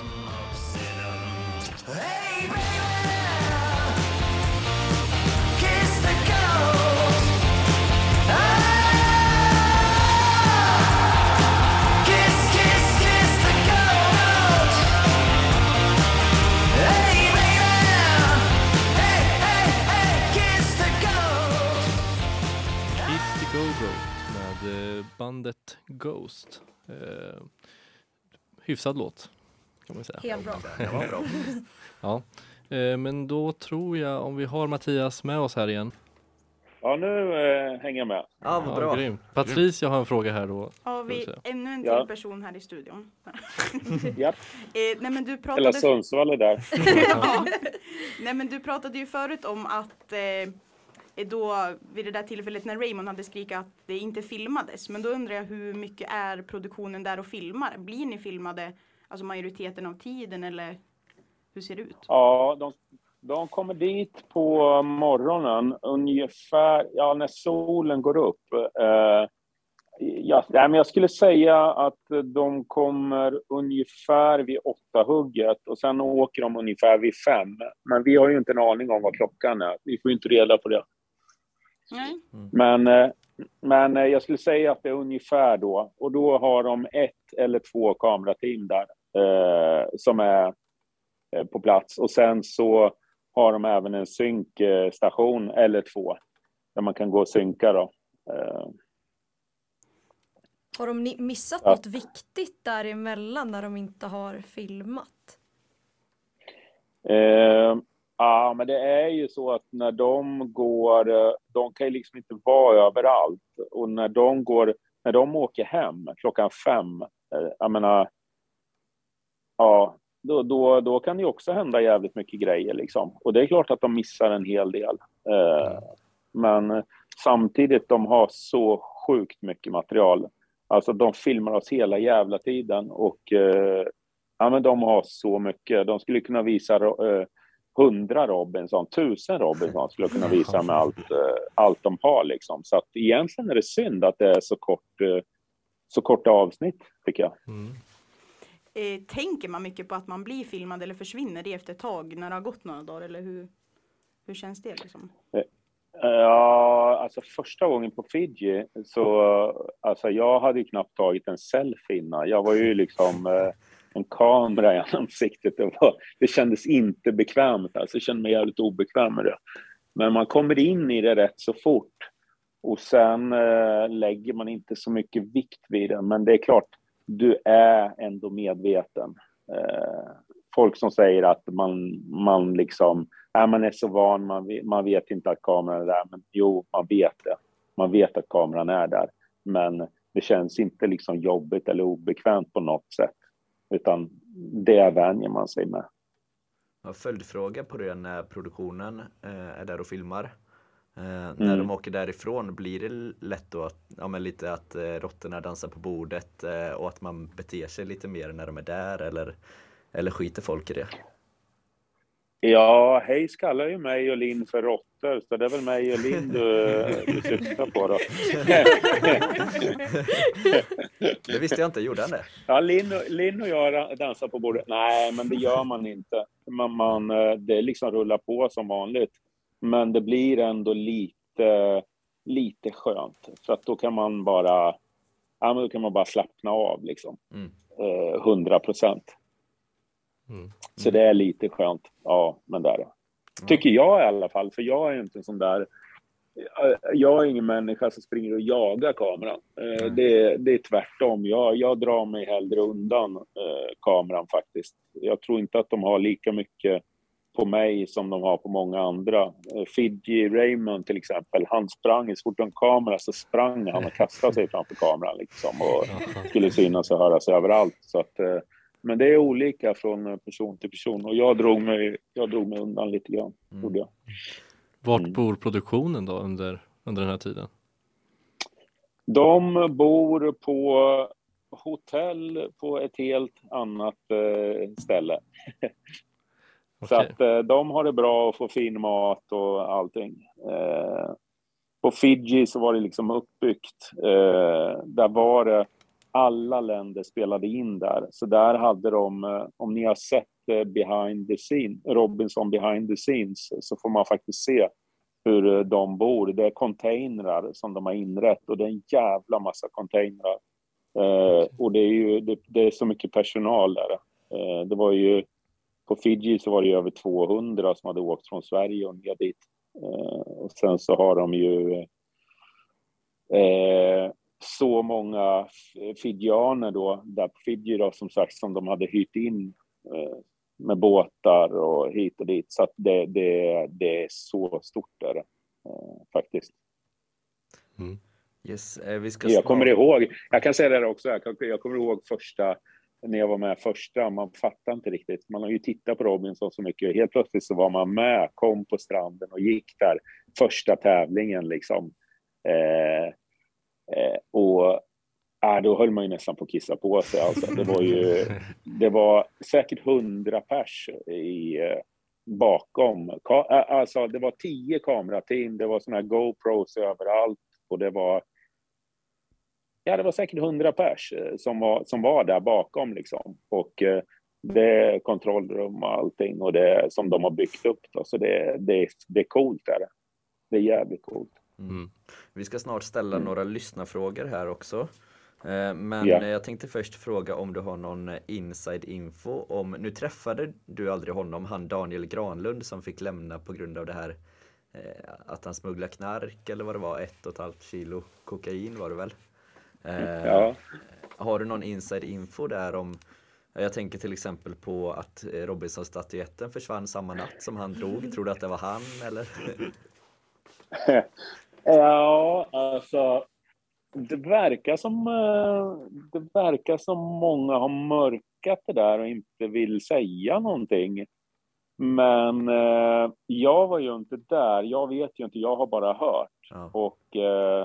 Bandet Ghost. Eh, hyfsad låt kan man säga. Helt bra. Det var bra. Ja. Eh, men då tror jag om vi har Mattias med oss här igen. Ja, nu eh, hänger jag med. Ja, vad bra. grymt. Patricia har en fråga här då. Har vi ännu en till Ja. person här i studion? Japp. eh, nej men du Hela pratade... Sundsvall är där. ja. Nej men du pratade ju förut om att eh, Eh, då vid det där tillfället när Raymond hade skrikit att det inte filmades. Men då undrar jag hur mycket är produktionen där och filmar? Blir ni filmade alltså majoriteten av tiden eller hur ser det ut? Ja, de, de kommer dit på morgonen ungefär, ja när solen går upp. Eh, ja, nej, men jag skulle säga att de kommer ungefär vid åtta hugget och sen åker de ungefär vid fem. Men vi har ju inte en aning om vad klockan är. Vi får ju inte reda på det. Nej. Men, eh, men eh, jag skulle säga att det är ungefär då. Och då har de ett eller två kamerateam där eh, som är eh, på plats. Och sen så har de även en synkstation eller två där man kan gå och synka. Då. Eh, Har de missat Ja. något viktigt däremellan när de inte har filmat? Eh, ja, men det är ju så att när de går, de kan ju liksom inte vara överallt. Och när de går, när de åker hem klockan fem, eh, jag menar, ja, då, då, då kan det ju också hända jävligt mycket grejer liksom. Och det är klart att de missar en hel del. Eh, men samtidigt, de har så sjukt mycket material. Alltså de filmar oss hela jävla tiden och eh, ja, men de har så mycket. De skulle kunna visa hundra Robinson, tusen Robinson skulle kunna visa med allt, eh, allt de har liksom. Så att egentligen är det synd att det är så kort, eh, så korta avsnitt tycker jag. Mm. Eh, tänker man mycket på att man blir filmad eller försvinner det efter ett tag när det har gått några dagar eller hur, hur känns det liksom? Ja, alltså första gången på Fiji så, alltså jag hade ju knappt tagit en selfie innan. Jag var ju liksom eh, en kamera i ansiktet. Det, var, det kändes inte bekvämt, alltså jag kände mig jävligt obekväm med det. Men man kommer in i det rätt så fort och sen eh, lägger man inte så mycket vikt vid det. Men det är klart, du är ändå medveten. Eh, folk som säger att man, man liksom Nej, man är så van, man man vet inte att kameran är där. Men jo, man vet det. Man vet att kameran är där. Men det känns inte liksom jobbigt eller obekvämt på något sätt. Utan det vänjer man sig med. Jag har följdfråga på det när produktionen eh, är där och filmar. Eh, När Mm. de åker därifrån, blir det lätt då att, ja men lite att eh, råttorna dansar på bordet och att man beter sig lite mer när de är där eller, eller skiter folk i det? Ja, Hayes kallar ju mig och Linn för råttor, så det är väl mig och Linn du, du syftar på då. Det visste jag inte, gjorde han det? Ja, Linn, och- Linn och jag dansar på bordet. Nej, men det gör man inte. Man, man, eh, det liksom rullar på som vanligt. Men det blir ändå lite, lite skönt. För att då kan man bara ja, men då kan man bara slappna av liksom. Mm. Eh, 100 procent. Mm. Så det är lite skönt. Ja, men det är det. Tycker jag i alla fall, för jag är inte en sån där... eh, Jag är ingen människa som springer och jagar kameran. Eh, Det, det är tvärtom. Jag, jag drar mig hellre undan eh, kameran faktiskt. Jag tror inte att de har lika mycket på mig som de har på många andra. Fidji Raymond till exempel, han sprang, så fort en kamera så sprang han och kastade sig framför kameran liksom och skulle synas och höras överallt. Så att, eh, men det är olika från eh, person till person och jag drog mig, jag drog mig undan lite grann. Gjorde jag. Vart Mm. bor produktionen då under, under den här tiden? De bor på hotell på ett helt annat eh, ställe. Så Okej. att eh, de har det bra och får fin mat och allting. På Fiji så var det liksom uppbyggt. Där var det alla länder spelade in där. Så där hade de, eh, om ni har sett eh, behind the scene, Robinson behind the scenes, så får man faktiskt se hur eh, de bor. Det är containrar som de har inrett och det är en jävla massa containrar. Eh, och det är ju det, det är så mycket personal där. Eh, det var ju på Fiji så var det ju över 200 som hade åkt från Sverige och ner dit. Eh, och sen så har de ju så många f- fidjianer då, där på Fiji då, som sagt, som de hade hyrt in eh, med båtar och hit och dit. Så att det, det, det är så stort där eh, faktiskt. Yes, eh, vi ska Jag kommer ihåg, jag kan säga det där också, jag, kommer ihåg första, när jag var med första, man fattar inte riktigt. Man har ju tittat på Robinson så mycket, helt plötsligt så var man med, kom på stranden och gick där, första tävlingen liksom. Eh, och äh, då höll man ju nästan på att kissa på sig. Alltså. Det var ju, det var säkert hundra pers i, eh, bakom. Ka- äh, alltså, det var tio kamerateam, det var såna här GoPros överallt och det var Ja, det var säkert hundra pers eh, som var, som var där bakom liksom. Och eh, det är kontrollrum och allting och det som de har byggt upp då. Så det, det, det är coolt är det. Det är jävligt coolt. Mm. Vi ska snart ställa några lyssnarfrågor här också. Eh, Men eh, jag tänkte först fråga om du har någon eh, inside info om, nu träffade du aldrig honom, han Daniel Granlund som fick lämna på grund av det här eh, att han smugglar knark eller vad det var, ett och ett halvt kilo kokain var det väl? Eh, Ja. Har du någon inside info där om jag tänker till exempel på att Robinson-statyetten försvann samma natt som han drog. Tror du att det var han eller? Ja, alltså. Det verkar som eh, det verkar som många har mörkat det där och inte vill säga någonting. Men eh, jag var ju inte där. Jag vet ju inte. Jag har bara hört. Ja. Och eh,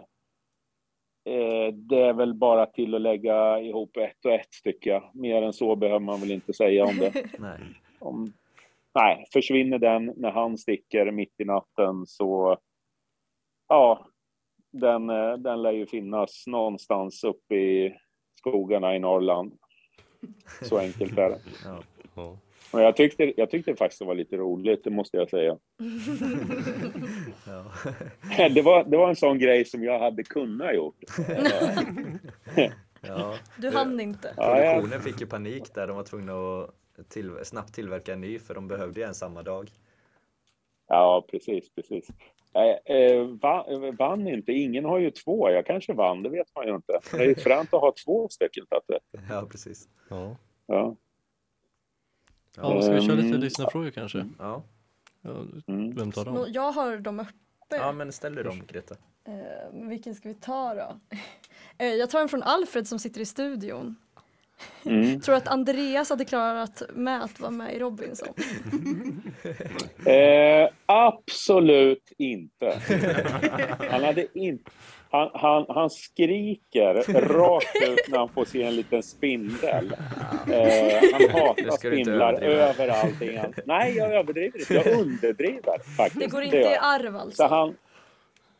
eh, det är väl bara till att lägga ihop ett och ett tycker jag. Mer än så behöver man väl inte säga om det. Nej. Om, nej, försvinner den när han sticker mitt i natten så ja, den, eh, den lär ju finnas någonstans uppe i skogarna i Norrland. Så enkelt är det. Ja. Ja. Och jag tyckte, jag tyckte faktiskt det var lite roligt, det måste jag säga. Ja. Det var, det var en sån grej som jag hade kunnat gjort. Ja. Du hann inte. Produktionen fick ju panik där, de var tvungna att till, snabbt tillverka en ny för de behövde ju en samma dag. Ja, precis, precis. Eh, va, vann inte, ingen har ju två, jag kanske vann, det vet man ju inte. Det är ju fränt att ha två stycken statuetter. Ja, precis. Ja. Ja. ja, ska vi köra lite Mm. lyssnarfrågor kanske? Ja. Ja, Mm. vem tar dem? Jag har dem uppe. ja, men ställ dig dem Greta. Eh, vilken ska vi ta då? Eh, jag tar en från Alfred som sitter i studion. Mm. Tror att Andreas hade klarat med att vara med i Robinson? Eh, absolut inte. Han, hade in, han, han, han skriker rakt ut när han får se en liten spindel. Eh, han hatar du spindlar över allting. Han, nej, jag överdriver inte. Jag underdriver faktiskt. Det går inte i arv Så alltså? han,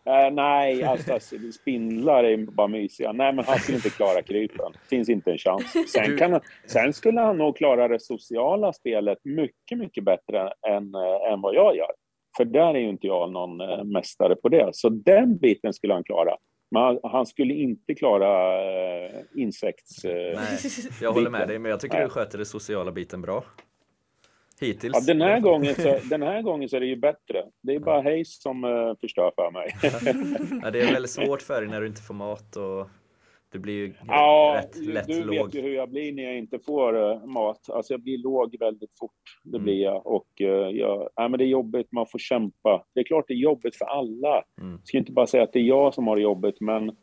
eh, nej, alltså spindlar är bara mysiga. Nej, men han skulle inte klara krypen. Finns inte en chans. Sen, kan han, sen skulle han nog klara det sociala spelet mycket, mycket bättre än, eh, än vad jag gör. För där är ju inte jag någon eh, mästare på det. Så den biten skulle han klara. Men han, skulle inte klara eh, insekts... Nej, jag håller med dig, men jag tycker du sköter det sociala biten bra. Hittills. Ja, den, här gången så, den här gången så är det ju bättre. Det är bara Hayes som eh, förstör för mig. Ja, det är väldigt svårt för dig när du inte får mat och du blir ju Ja, rätt lätt du låg. vet ju hur jag blir när jag inte får eh, mat. Alltså jag blir låg väldigt fort. Det Mm. blir jag. Och eh, jag, nej, men det är jobbigt, man får kämpa. Det är klart det är jobbigt för alla. Mm. Jag ska inte bara säga att det är jag som har det jobbigt, men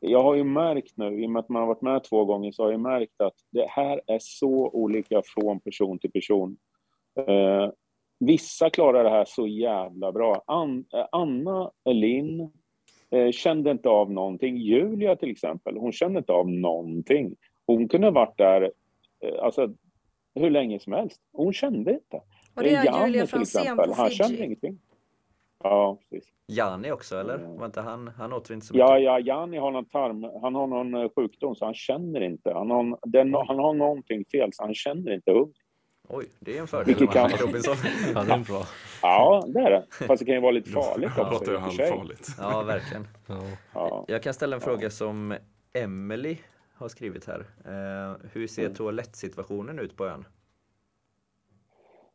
jag har ju märkt nu, i och med att man har varit med två gånger, så har jag märkt att det här är så olika från person till person. Eh, vissa klarar det här så jävla bra. An, eh, Anna Elin eh, kände inte av någonting. Julia till exempel, hon kände inte av någonting. Hon kunde ha varit där eh, alltså, hur länge som helst. Hon kände inte. Och det är Janne Julia till Franzén exempel, på han kände ingenting. Ja, precis. Jani också eller? Mm. Var inte han, han åt inte så mycket? Ja, ja, Janni har någon tarm, han har någon eh, sjukdom så han känner inte. Han har, den, han har någonting fel så han känner inte hunger. Oj, det är en fördel Vilket man kan- Robinson. Ja, det är bra. Ja, det är det. Fast det kan ju vara lite farligt Då också. för sig. halvfarligt. Ja, verkligen. Ja. Ja. Jag kan ställa en fråga som Emily har skrivit här. Eh, hur ser Mm. toalettsituationen ut på ön?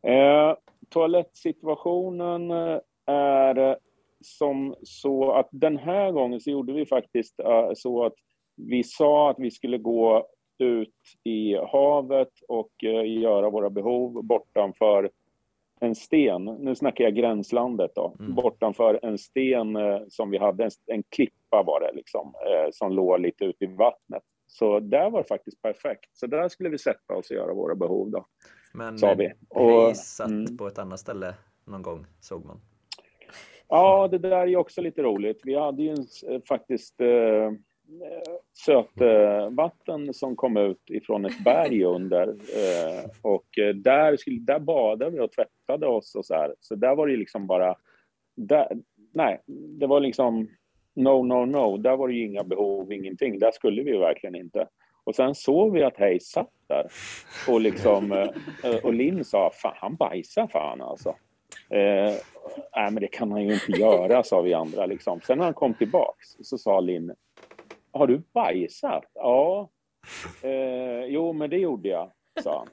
Eh, toalettsituationen eh, är som så att den här gången så gjorde vi faktiskt eh, så att vi sa att vi skulle gå ut i havet och eh, göra våra behov bortanför en sten. Nu snackar jag gränslandet då. Mm. Bortanför en sten eh, som vi hade, en, en klippa var det liksom, eh, som låg lite ute i vattnet. Så där var det faktiskt perfekt. Så där skulle vi sätta oss och göra våra behov då, Men sa vi. Hej satt mm. på ett annat ställe någon gång, såg man. Ja, det där är också lite roligt. Vi hade ju en, faktiskt eh, Eh, sötvatten eh, som kom ut ifrån ett berg under. Eh, och där, skulle, där badade vi och tvättade oss och så här. Så där var det ju liksom bara... Där, nej, det var liksom no, no, no. Där var det ju inga behov, ingenting. Där skulle vi ju verkligen inte. Och sen såg vi att Hayes satt där. Och, liksom, och Linn sa, fan han bajsar fan alltså. Eh, nej, men det kan han ju inte göra, sa vi andra. Liksom. Sen när han kom tillbaks så sa Linn, har du bajsat? Ja. Eh, jo, men det gjorde jag, sa han.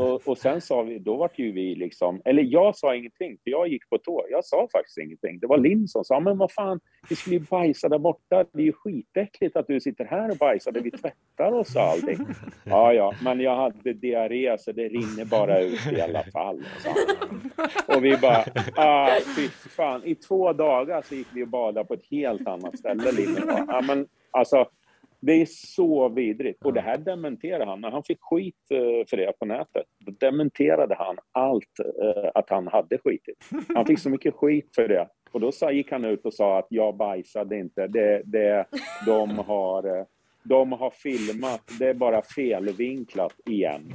Och, och sen sa vi, då vart ju vi liksom, eller jag sa ingenting, för jag gick på tå. Jag sa faktiskt ingenting. Det var Linn som sa, men vad fan, vi skulle ju bajsa där borta. Det är ju skitäckligt att du sitter här och bajsar, där vi tvättar oss och allting. Ja, ja, men jag hade diarré så det rinner bara ut i alla fall. sa han. Och vi bara, ah, fy fan. I två dagar så gick vi och badade på ett helt annat ställe, Linn ja, men alltså, det är så vidrigt. Och det här dementerade han. När han fick skit eh, för det på nätet, då dementerade han allt eh, att han hade skitit. Han fick så mycket skit för det. Och då sa, gick han ut och sa att jag bajsade inte. Det, det, de, har, eh, de har filmat, det är bara felvinklat igen.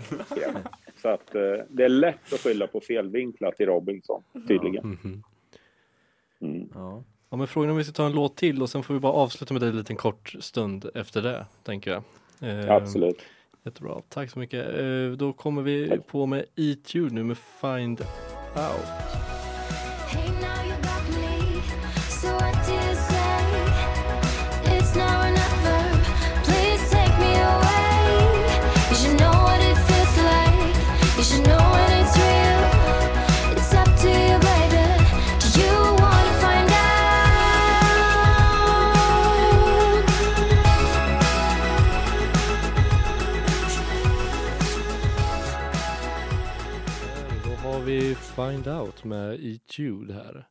Så att det är lätt att skylla på felvinklat i Robinson, tydligen. Mhm. Mm. Ja. Ja, men frågan är om vi ska ta en låt till och sen får vi bara avsluta med det en liten kort stund efter det, tänker jag. Eh, Absolut. Jättebra, tack så mycket. Eh, då kommer vi på med You nu med Find Out. Vi Find Out med You här.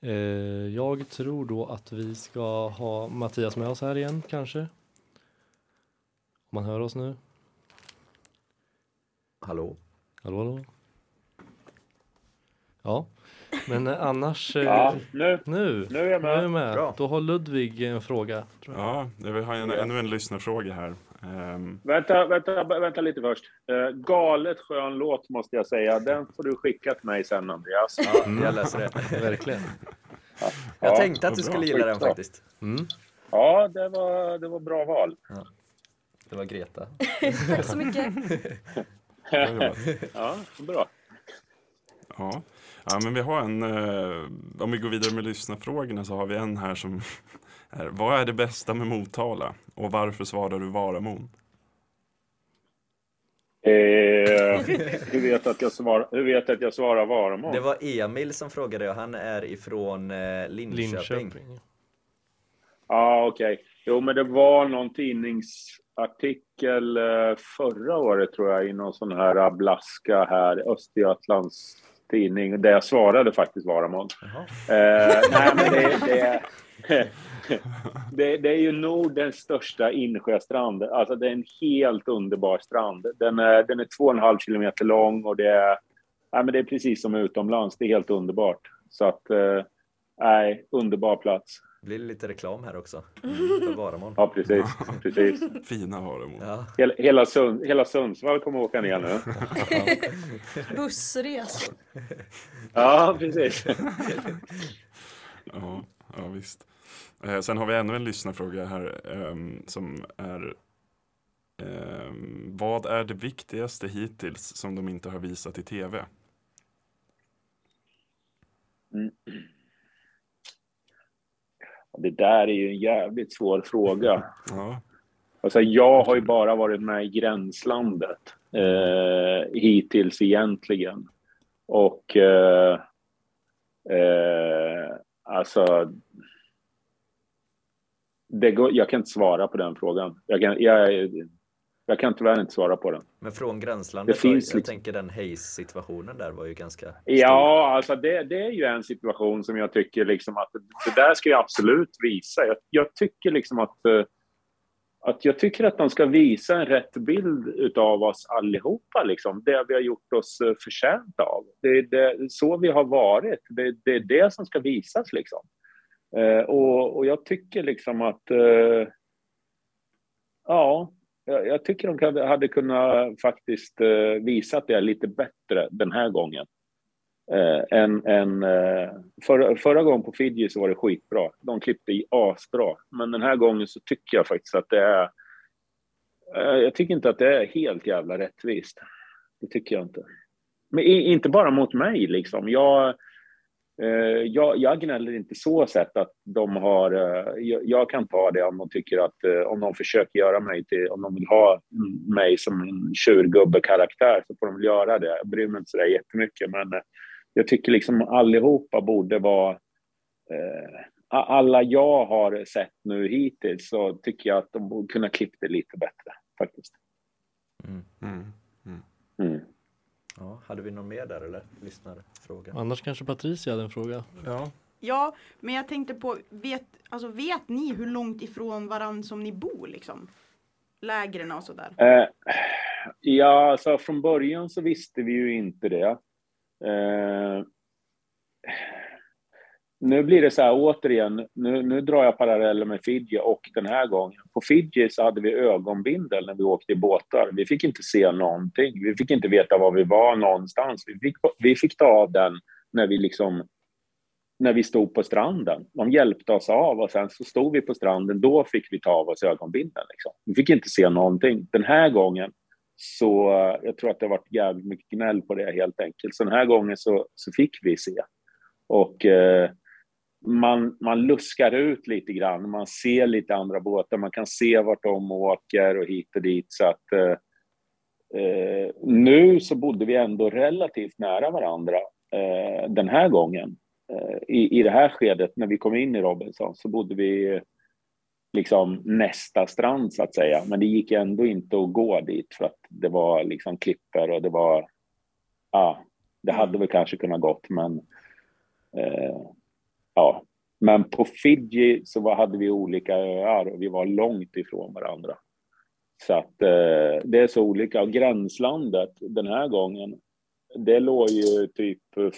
Eh, jag tror då att vi ska ha Mattias med oss här igen kanske. Om man hör oss nu. Hallå? Hallå, hallå. Ja, men annars. eh, Ja, nu, Nu, nu är jag nu är jag med. med. Då har Ludvig en fråga. Tror jag. Ja, jag har en, ännu en lyssnarfråga här. Ehm, Vänta, vänta, vänta lite först. Uh, galet skön låt måste jag säga. Den får du skicka till mig sen Andreas. Ja, jag läser det. Verkligen. Jag Ja, tänkte att du skulle gilla den faktiskt. Mm. Ja, det var, det var bra val. Det var Greta. Tack så mycket. Ja, bra. Ja. ja, men vi har en, eh, om vi går vidare med lyssnarfrågorna så har vi en här som är, vad är det bästa med Motala? Och varför svarar du Varamon? Eh, hur vet du att jag svarar, hur vet att jag svarar Varamål? Det var Emil som frågade och han är ifrån eh, Linköping. Linköping. Ja, okej. Jo, men det var någon tidningsartikel eh, förra året tror jag i någon sån här Ablaska här, Östergötlands tidning, där jag svarade faktiskt. Jaha. Eh, nej, men det, det, det, det är ju Nordens största insjöstrand. Alltså det är en helt underbar strand. Den är, den är två och en halv kilometer lång och det är, nej, men det är precis som utomlands. Det är helt underbart. Så att, eh, nej, underbar plats. Blir det lite reklam här också? För Varamon. Ja, precis. precis. Fina Varamon. Ja. Hela, hela, Sund, hela Sundsvall kommer åka ner nu. Bussresor. Ja, precis. Ja, ja visst. Eh, sen har vi ännu en lyssnarfråga här ehm, som är ehm, Vad är det viktigaste hittills som de inte har visat i tv? Det där är ju en jävligt svår fråga. Ja, Alltså, jag har ju bara varit med i Gränslandet eh, hittills egentligen. Och eh, eh, alltså... Det går, jag kan inte svara på den frågan. Jag kan, jag, jag kan tyvärr inte svara på den. Men från gränslandet, Det finns jag liksom- tänker den Hayes-situationen där var ju ganska stor. Ja, alltså det, det är ju en situation som jag tycker liksom att det där ska jag absolut visa. Jag, jag tycker liksom att, eh, att jag tycker att de ska visa en rätt bild utav oss allihopa, liksom. det vi har gjort oss eh, förtjänta av. Det är så vi har varit. Det, det är det som ska visas. Liksom. Eh, och, och jag tycker liksom att eh, ja, jag, tycker de hade kunnat faktiskt eh, visat det lite bättre den här gången. Eh, än, än, eh, förra, förra gången på Fiji så var det skitbra. De klippte i asbra. Men den här gången så tycker jag faktiskt att det är... Eh, jag tycker inte att det är helt jävla rättvist. Det tycker jag inte. Men i, inte bara mot mig liksom. Jag, eh, jag, jag gnäller inte så sett att de har... Eh, jag, jag kan ta det om de tycker att... Eh, om de försöker göra mig till... Om de vill ha mig som en tjurgubbe-karaktär så får de väl göra det. Jag bryr mig inte så där jättemycket men eh, jag tycker liksom allihopa borde vara... Eh, alla jag har sett nu hittills så tycker jag att de borde kunna klippa det lite bättre faktiskt. Mm. mm. Mm. Ja, hade vi någon mer där eller? Lyssnarfråga? Annars kanske Patricia hade en fråga. ja. Ja, men jag tänkte på, vet, alltså, vet ni hur långt ifrån varann som ni bor liksom? Lägren och sådär. Eh, ja, alltså från början så visste vi ju inte det. Eh, nu blir det så här återigen, nu, nu drar jag paralleller med Fiji och den här gången. På Fiji så hade vi ögonbindel när vi åkte i båtar. Vi fick inte se någonting. Vi fick inte veta var vi var någonstans. Vi fick, vi fick ta av den när vi liksom när vi stod på stranden. De hjälpte oss av och sen så stod vi på stranden. Då fick vi ta av oss ögonbindeln. Liksom. Vi fick inte se någonting. Den här gången så jag tror att det har varit jävligt mycket gnäll på det helt enkelt. Så den här gången så, så fick vi se. Och eh, man, man luskar ut lite grann. Man ser lite andra båtar. Man kan se vart de åker och hit och dit. Så att eh, eh, nu så bodde vi ändå relativt nära varandra eh, den här gången. Eh, I, I det här skedet när vi kom in i Robinson så bodde vi liksom nästa strand så att säga. Men det gick ändå inte att gå dit för att det var liksom klippor och det var, ja, det hade väl kanske kunnat gått men eh, ja. Men på Fiji så var, hade vi olika öar och vi var långt ifrån varandra. Så att eh, det är så olika. Och gränslandet den här gången, det låg ju typ 40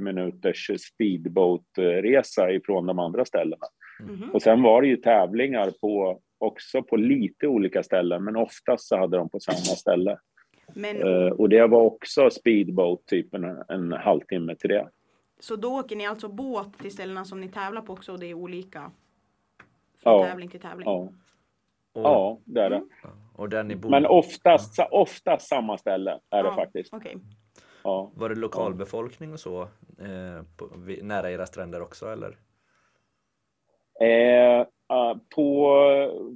minuters speedbåtresa ifrån de andra ställena. Mhm. Och sen var det ju tävlingar på, också på lite olika ställen, men oftast så hade de på samma ställe. Men Eh, och det var också speedboat, typ en, en halvtimme till det. Så då åker ni alltså båt till ställena som ni tävlar på också och det är olika? Från Ja. tävling till tävling? Ja, Och, ja det är det. och där ni bor, Men oftast, oftast samma ställe är det faktiskt. Okej. Ja. var det lokalbefolkning och så eh, på, nära era stränder också eller? Eh, eh, på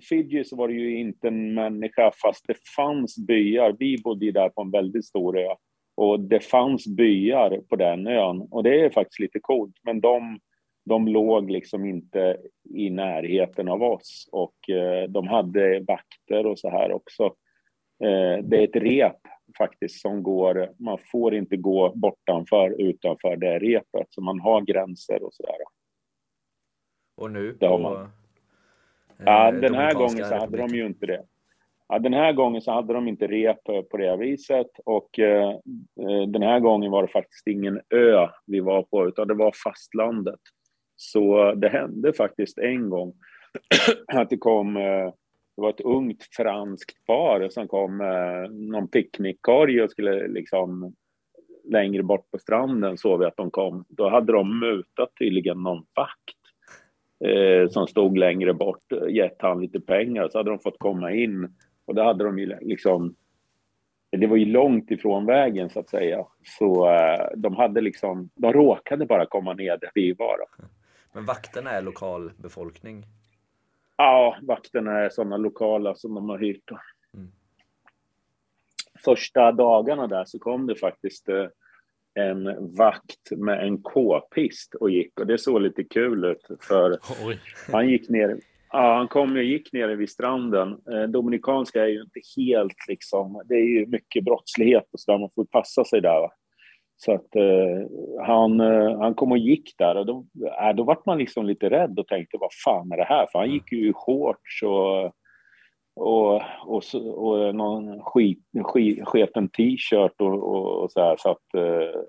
Fiji så var det ju inte en människa fast det fanns byar. Vi bodde ju där på en väldigt stor ö och det fanns byar på den ön och det är faktiskt lite coolt. Men de, de låg liksom inte i närheten av oss och eh, de hade vakter och så här också. Eh, det är ett rep faktiskt som går, man får inte gå bortanför utanför det repet, så man har gränser och sådär. Och nu Det har på, man. eh, Ja, den här gången så hade de ju inte det. Ja, den här gången så hade de inte rep eh, på det viset och eh, eh, den här gången var det faktiskt ingen ö vi var på utan det var fastlandet. Så eh, det hände faktiskt en gång att det kom, eh, det var ett ungt franskt par som kom med någon picknickkorg och skulle liksom längre bort på stranden såg vi att de kom. Då hade de mutat tydligen någon vakt eh, som stod längre bort, gett han lite pengar så hade de fått komma in och då hade de ju liksom det var ju långt ifrån vägen så att säga. Så eh, de hade liksom, de råkade bara komma ner där vi var. Då. Men vakterna är lokalbefolkning. Ja, vakterna är sådana lokala som de har hyrt. Mm. Första dagarna där så kom det faktiskt eh, en vakt med en k-pist och gick och det såg lite kul ut för Oj. han gick ner. Ja, han kom och gick nere vid stranden. Eh, Dominikanska är ju inte helt liksom, det är ju mycket brottslighet och så där, man får passa sig där. Va? Så att eh, han, eh, han kom och gick där och då, äh, då vart man liksom lite rädd och tänkte vad fan är det här? För han gick ju i shorts och, och, och, och någon skit, skit, sketen t-shirt och, och, och så här. Så att, eh,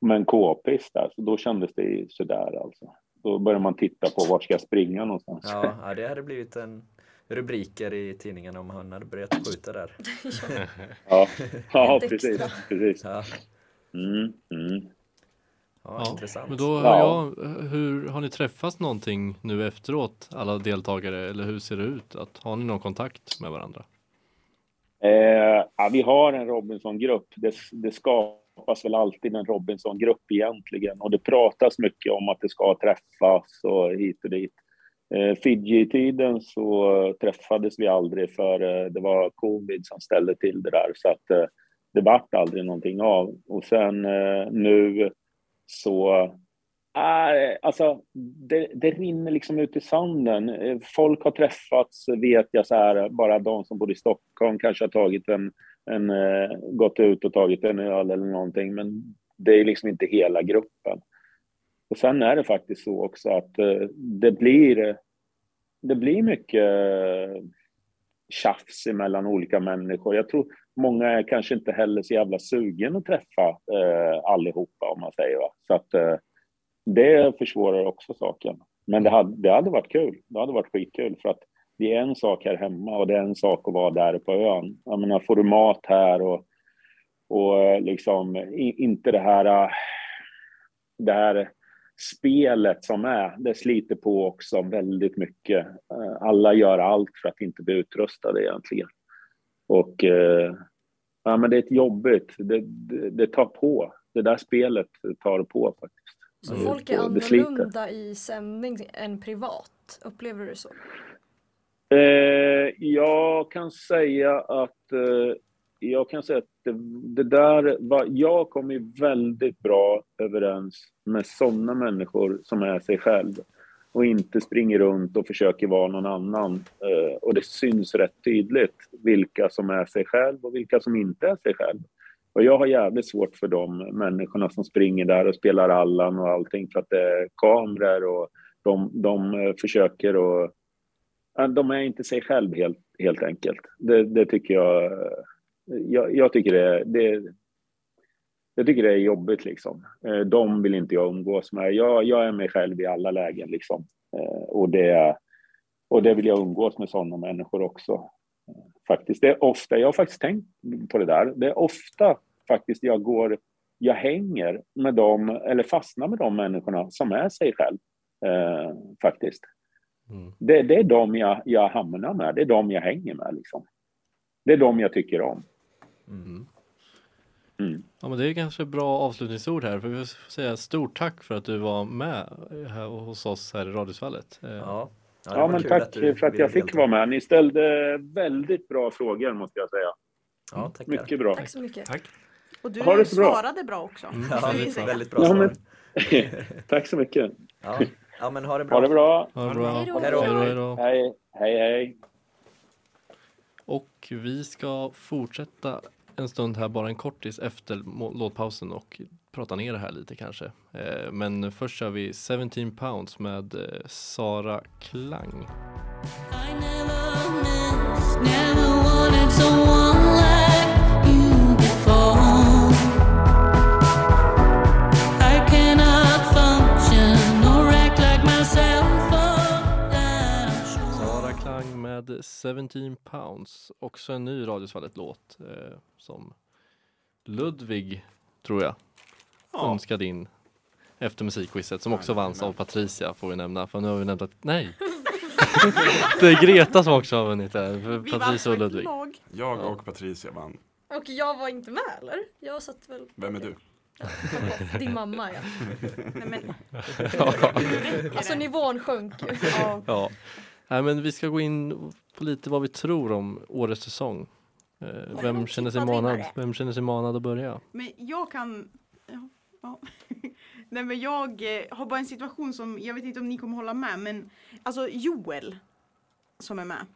med en k-pist där, så då kändes det ju sådär alltså. Då började man titta på vart ska jag springa någonstans. Ja, ja, det hade blivit en rubriker i tidningen om han hade börjat skjuta där. Ja, ja precis. extra. precis. Ja, Mm, mm. ja, intressant. Men då, Ja. ja. hur, har ni träffats någonting nu efteråt, alla deltagare, eller hur ser det ut? Att, har ni någon kontakt med varandra? Eh, ja, vi har en Robinson-grupp. Det, det skapas väl alltid en Robinson-grupp egentligen. Och det pratas mycket om att det ska träffas och hit och dit. Eh, Fiji-tiden så träffades vi aldrig för eh, det var covid som ställde till det där. Så att eh, det vart aldrig någonting av. Och sen nu så alltså det, det rinner liksom ut i sanden. Folk har träffats, vet jag, så här, bara de som bor i Stockholm kanske har tagit en, en eh, gått ut och tagit en öl eller någonting, men det är liksom inte hela gruppen. Och sen är det faktiskt så också att eh, det blir, eh, det blir mycket tjafs mellan olika människor. Jag tror många är kanske inte heller så jävla sugen att träffa eh, allihopa om man säger. Va? Så att eh, det försvårar också saken. Men det hade, det hade varit kul. Det hade varit skitkul för att det är en sak här hemma och det är en sak att vara där på ön. Jag menar, får du mat här och, och eh, liksom inte det här, eh, det här spelet som är, det sliter på också väldigt mycket. Eh, Alla gör allt för att inte bli utrustade egentligen. Och ja, men det är ett jobbigt, det, det, det tar på. Det där spelet tar på faktiskt. Så folk är annorlunda i sändning än privat. Upplever du det så? Eh, jag kan säga att eh, jag kan säga att det, det där var, jag kommer ju väldigt bra överens med sådana människor som är sig själv och inte springer runt och försöker vara någon annan. Eh, och det syns rätt tydligt vilka som är sig själv och vilka som inte är sig själv. Och jag har jävligt svårt för de människorna som springer där och spelar Allan och allting för att det är kameror och de, de eh, försöker att... De är inte sig själv helt, helt enkelt. Det, det tycker jag, jag. Jag tycker det, det, jag tycker det är jobbigt liksom. Eh, de vill inte jag umgås med. Jag, jag är mig själv i alla lägen liksom. Eh, och det, och det vill jag umgås med sådana människor också. Eh, faktiskt. Det är ofta, jag har faktiskt tänkt på det där. Det är ofta faktiskt jag går, jag hänger med dem eller fastnar med de människorna som är sig själv. Eh, faktiskt. Mm. Det, det är de jag, jag hamnar med, det är de jag hänger med. Liksom. Det är de jag tycker om. Mm. Mm. Ja men det är kanske bra avslutningsord här för vi får säga stort tack för att du var med här hos oss här i Radiosvallet. Eh, Ja, Ja, var men tack du för att jag fick delta. vara med. Ni ställde väldigt bra frågor måste jag säga. Ja, tackar. Mycket bra. Tack så mycket. Tack. Och du Ha det så bra. svarade bra också. Ja, ska vi väldigt, bra Ja, men- Tack så mycket. Ja. Ja, men ha det bra. Ha det bra. Ha det bra. Hej då. Hej då. Hej då, hej. Hej. Och vi ska fortsätta en stund här, bara en kortis efter låtpausen och prata ner det här lite kanske. Eh, men först kör vi 17 pounds med eh, Sara Klang. Med 17 pounds. Också en ny Radiosvallet-låt eh, som Ludvig, tror jag, Ja, önskade in efter musikquizet som också vanns av Patricia får vi nämna. För nu har vi nämnt att, nej! det är Greta som också har vunnit det. för Vi var Patricia och Ludvig. lag. jag och Patricia vann. Och jag var inte med eller? Jag satt väl... Vem är du? Din mamma ja. Nej, men, Alltså nivån sjönk ju. ja. Ja. Nej, men vi ska gå in på lite vad vi tror om årets säsong. Eh, vem, känner sig manad, vem känner sig manad att börja? Men jag kan... Ja, ja. Nej men jag eh, har bara en situation som, jag vet inte om ni kommer hålla med men alltså Joel som är med.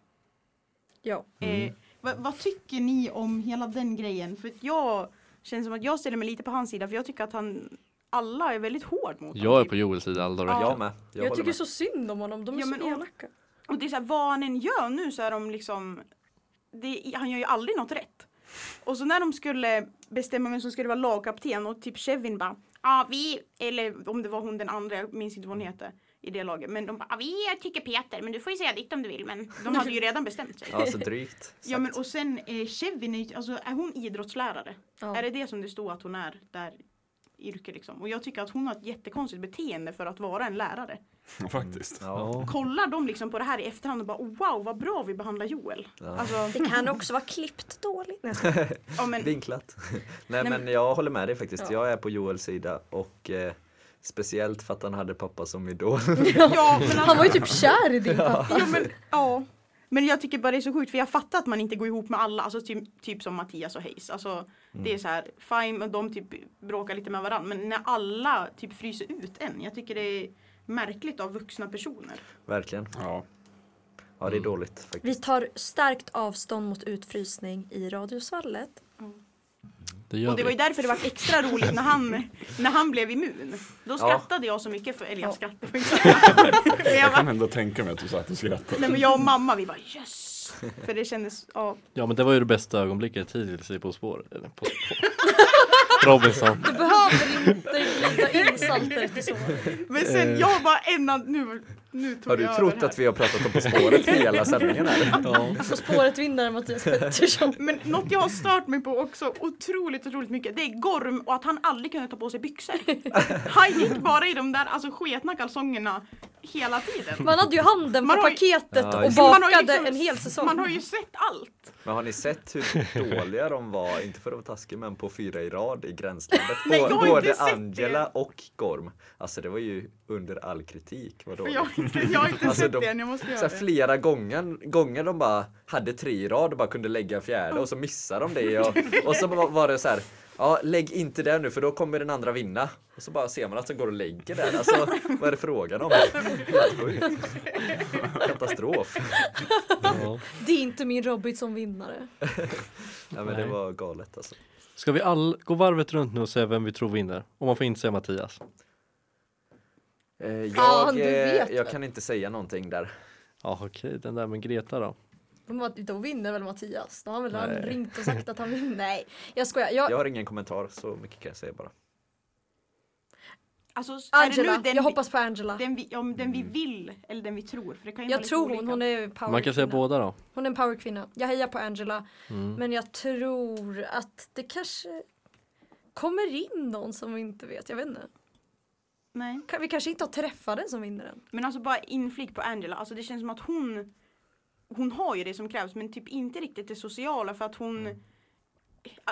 Ja. Eh, vad, vad tycker ni om hela den grejen? För att jag känner som att jag ställer mig lite på hans sida för jag tycker att han alla är väldigt hård mot Jag honom. är typ. på Joels sida alla dagar i Ja. Jag med. Jag, Jag, tycker med. så synd om honom, de är Ja, så elaka. Och det är så här, vad han än gör nu så är de liksom det, han gör ju aldrig något rätt. Och så när de skulle bestämma vem som skulle vara lagkapten och typ Kevin bara Ja vi, eller om det var hon den andra, jag minns inte vad hon heter i det laget. Men de bara "Ja, vi tycker Peter men du får ju säga ditt om du vill. Men de hade ju redan bestämt sig. Ja, så drygt. Ja men sagt. och sen eh, är, ju- alltså, är hon idrottslärare? Ja. Är det det som det står att hon är där i yrke liksom? Och jag tycker att hon har ett jättekonstigt beteende för att vara en lärare. Faktiskt. Ja. Ja. Kollar de liksom på det här i efterhand och bara wow vad bra vi behandlar Joel. Ja. Alltså, Det kan också vara klippt dåligt. Ja, men, Vinklat. Nej Nej, men jag håller med dig faktiskt. Ja. Jag är på Joels sida och eh, speciellt för att han hade pappa som idol. ja, men Han var ju typ kär i din pappa. ja, men, ja. Men jag tycker bara det är så sjukt för jag fattar att man inte går ihop med alla, alltså typ, typ som Mattias och Hayes. Alltså, Det är så här, fine, och de typ bråkar lite med varandra. Men när alla typ fryser ut en. Jag tycker det är märkligt av vuxna personer. Verkligen. Ja. Ja det är dåligt Vi faktiskt. tar starkt avstånd mot utfrysning i Radiosvallet. Det gör Och det var vi. ju därför det var extra roligt när han, när han blev immun. Då Ja. skrattade jag så mycket, för, eller jag Ja. skrattade jag Jag kan ändå tänka mig att du satt och skrattade. nej men jag och mamma vi bara yes! För det kändes, ja. Ja men det var ju det bästa ögonblicket hittills i På spår. Eller på, på. Robinson. Du behöver inte glida in saltet i så. Men sen jag var en av, nu, Har du jag trott att vi har pratat om På spåret hela sändningen här? Ja. På spåret vinnare Mattias Pettersson. Men något jag har stört mig på också otroligt, otroligt mycket, det är Gorm och att han aldrig kunde ta på sig byxor. Han gick bara i de där alltså sketna kalsongerna hela tiden. Man hade ju handen Man på ju- paketet Ja, och ju bakade liksom- en hel säsong. Man har ju sett allt. Men har ni sett hur dåliga de var, inte för att vara taskig, men på fyra i rad i Gränslandet? Nej, jag har inte Både sett Angela det. och Gorm. Alltså det var ju under all kritik. Vad För dåligt. jag, har inte- jag har inte Alltså, sett de- det än, jag måste Så göra här, det. flera gånger, gånger de bara hade tre i rad och bara kunde lägga en fjärde och så missade de det och, och så var var det så här Ja, lägg inte det nu för då kommer den andra vinna. Och så bara ser man att de går och lägger där. Alltså, vad är det frågan om? Katastrof. Ja. Det är inte min Robinson vinnare. Ja, men det var galet alltså. Ska vi all gå varvet runt nu och säga vem vi tror vinner? Och man får inte säga Mattias. Eh, jag, du eh, vet jag väl. kan inte säga någonting där. Ja okej, den där med Greta då? Då vinner väl Mattias? Då har väl han ringt och sagt att han vinner? Nej, jag skojar. Jag, Jag har ingen kommentar, så mycket kan jag säga bara. Alltså, är det nu Angela, jag vi, hoppas på Angela. den vi, om den vi vill eller den vi tror? För det kan ju Jag tror olika. hon, hon är power Man kan säga båda då. Hon är en powerkvinna. Jag hejar på Angela. Mm. Men jag tror att det kanske kommer in någon som vi inte vet. Jag vet inte. Nej. Vi kanske inte har träffat den som vinner den. Men alltså bara inflik på Angela, alltså det känns som att hon Hon har ju det som krävs men typ inte riktigt det sociala för att hon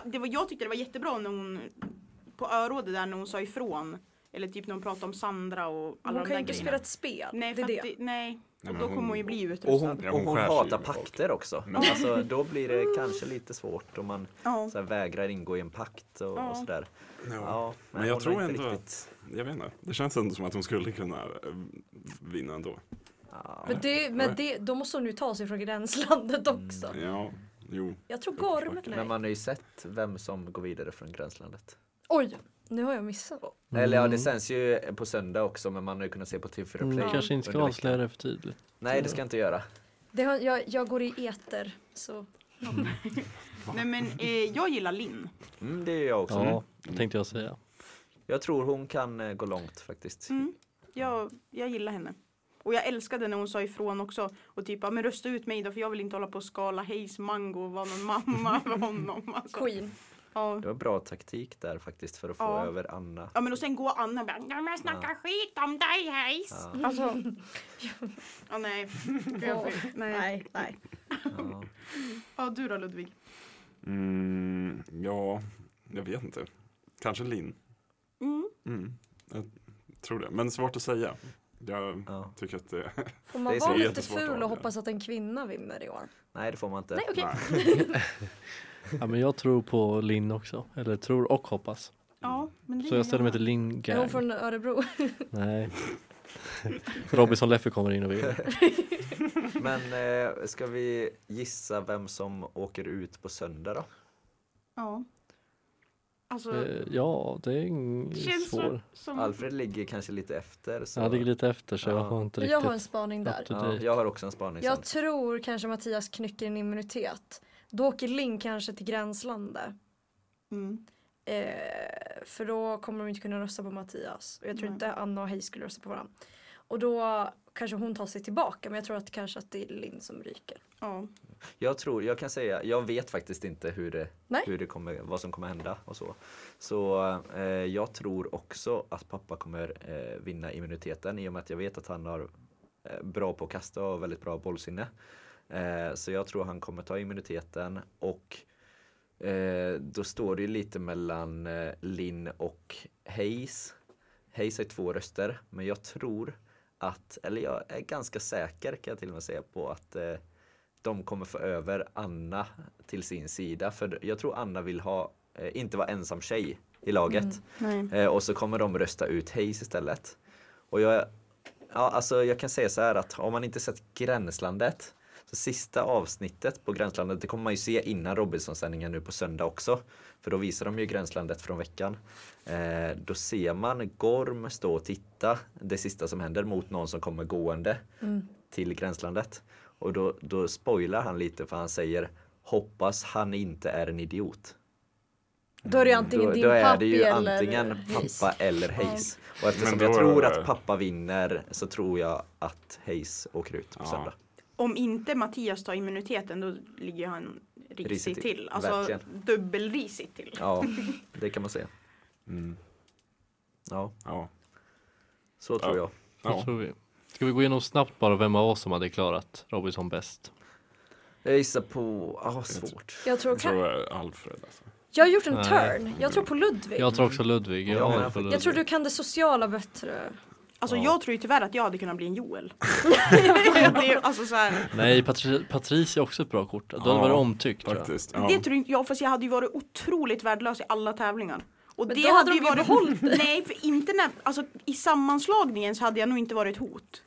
det var, Jag tyckte det var jättebra när hon På örådet där när hon sa ifrån Eller typ när hon pratade om Sandra och alla Hon de kan ju inte spela ett spel. Nej, det för är det. det, nej. Och men då kommer hon ju bli Och utrustad. hon, Ja, och hon hon hatar pakter också. Mm. Alltså, då blir det kanske lite svårt om man Ja. så här, vägrar ingå i en pakt och, Ja. och sådär. Ja. Ja, Men jag hon tror ändå riktigt- Jag vet inte. Det känns ändå som att hon skulle kunna eh, vinna ändå. Ja. Men, det, men det, då måste hon ju ta sig från gränslandet också. Ja, jo. Jag tror Gorm. Men man har ju sett vem som går vidare från gränslandet. Oj, nu har jag missat. Eller ja, det Mm. sänds ju på söndag också men man har ju kunnat se på TV4 Play. Mm, kanske inte ska avslöja det för tidigt. Nej det ska jag inte göra. Det har, jag, jag går i eter, så Nej men eh, jag gillar Linn. Mm, det är jag också. Ja, det tänkte jag säga. Jag tror hon kan eh, gå långt faktiskt. Mm. Jag, jag gillar henne. Och jag älskade när hon sa ifrån också. Och typ, ja, men rösta ut mig då för jag vill inte hålla på och skala Hayes mango och vara någon mamma för honom. Alltså. Queen. Ja. Det var bra taktik där faktiskt för att få Ja. över Anna. ja men och sen går Anna och bara, jag snackar Ja. skit om dig Hayes. Ja. Alltså. Ja nej. Nej. Nej, nej. Ja. Ja du då Ludvig? Mm, ja, jag vet inte. Kanske Linn. Mm. Mm, jag tror det. Men svårt att säga. Jag Ja. tycker att det Får man vara lite ful och hoppas att en kvinna vinner i år? Nej det får man inte. Nej, okej. Nej. Ja, men jag tror på Linn också. Eller tror och hoppas. Ja men Så jag ställer mig till Linn Är hon Gang. från Örebro? Nej. Robinson Leffe kommer in och vinner. Men eh, ska vi gissa vem som åker ut på söndag då? Ja. Alltså. Eh, Ja, det är ing- känns svår. som, Alfred ligger kanske lite efter. Så... Jag ligger lite efter så jag Ja. har inte Jag har en riktigt spaning där. Ja, jag har också en spaning sen. Jag tror kanske Mattias knycker en immunitet. Då åker Linn kanske till gränslandet. Mm. Eh, för då kommer de inte kunna rösta på Mattias. Och jag tror Nej. inte Anna och Hej skulle rösta på varandra. Och då kanske hon tar sig tillbaka. Men jag tror att kanske att det är Linn som ryker. Ja. Jag tror, jag kan säga, jag vet faktiskt inte hur det, Nej. hur det kommer, vad som kommer hända och så. Så eh, jag tror också att pappa kommer eh, vinna immuniteten i och med att jag vet att han har eh, bra på att kasta och väldigt bra bollsinne. Eh, så jag tror han kommer ta immuniteten och eh, då står det ju lite mellan eh, Linn och Hayes. Hayes har två röster men jag tror att, eller jag är ganska säker kan jag till och med säga på att eh, de kommer få över Anna till sin sida. För jag tror Anna vill ha, eh, inte vara ensam tjej i laget. Nej. Eh, och så kommer de rösta ut Hayes istället. Och jag, ja, alltså jag kan säga så här att har man inte sett Gränslandet så sista avsnittet på Gränslandet det kommer man ju se innan Robinson-sändningen nu på söndag också. För då visar de ju Gränslandet från veckan. Eh, då ser man Gorm stå och titta det sista som händer mot någon som kommer gående till Gränslandet. Och då, då spoilar han lite för han säger Hoppas han inte är en idiot. Då är det ju antingen Då, din då är det ju eller antingen Hayes. pappa eller Hayes. Och eftersom jag tror att pappa vinner så tror jag att Hayes åker ut på Ja. söndag. Om inte Mattias tar immuniteten då ligger han risigt Risigt till. till, Alltså verkligen. dubbelrisigt till. Ja, det kan man säga. Mm, Ja, ja. så tror Ja. jag. Ja. tror vi? Ska vi gå igenom snabbt bara vem av oss som hade klarat Robinson bäst? Jag gissar på, ja svårt. Jag tror, Jag tror Alfred alltså. jag har gjort en Nej. turn. Jag tror på Ludvig. Jag tror också Ludvig. Jag, Ja, Jag Ludvig. tror du kan det sociala bättre. Alltså Ja. jag tror ju tyvärr att jag hade kunnat bli en Joel. det är, alltså så här, Nej, Patri Patricia är också ett bra kort. Du hade Ja, varit omtyckt tror jag. Faktiskt. Ja. Det tror inte jag fast jag hade ju varit otroligt värdelös i alla tävlingar. Och Men det då hade ju de ju behållit det. Nej för inte när, alltså i sammanslagningen så hade jag nog inte varit ett hot.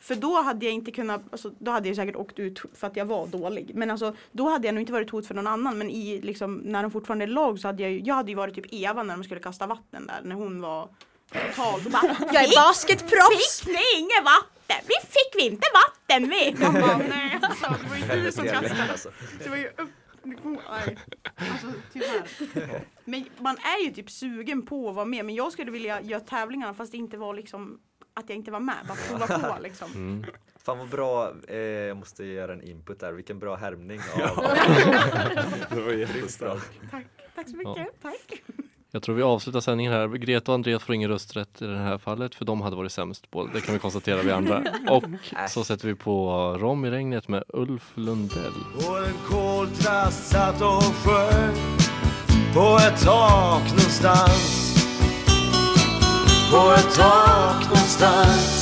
För då hade jag inte kunnat, alltså, då hade jag säkert åkt ut för att jag var dålig. Men alltså då hade jag nog inte varit ett hot för någon annan. Men i liksom, när de fortfarande är lag så hade jag ju, jag hade ju varit typ Eva när de skulle kasta vatten där. När hon var totalt och bara Jag är basketproffs! Fick ni inget vatten? Vi fick vi inte vatten vi? Man bara, nej alltså det var ju du som kastade. Alltså. Det var ju upp... Nej. Alltså tyvärr. Men man är ju typ sugen på att vara med. Men jag skulle vilja göra tävlingarna fast det inte var liksom att jag inte var med. Bara prova på liksom. Mm. Fan vad bra, eh, jag måste göra en input där, vilken bra härmning av Det var jättestarkt. Tack, tack så mycket. Tack. Jag tror vi avslutar sändningen här. Greta och Andreas får ingen rösträtt i det här fallet för de hade varit sämst på det. Kan vi konstatera vi andra. Och så sätter vi på Rom i regnet med Ulf Lundell. Och en koltrast satt och sjöng på ett tak någonstans På ett tak någonstans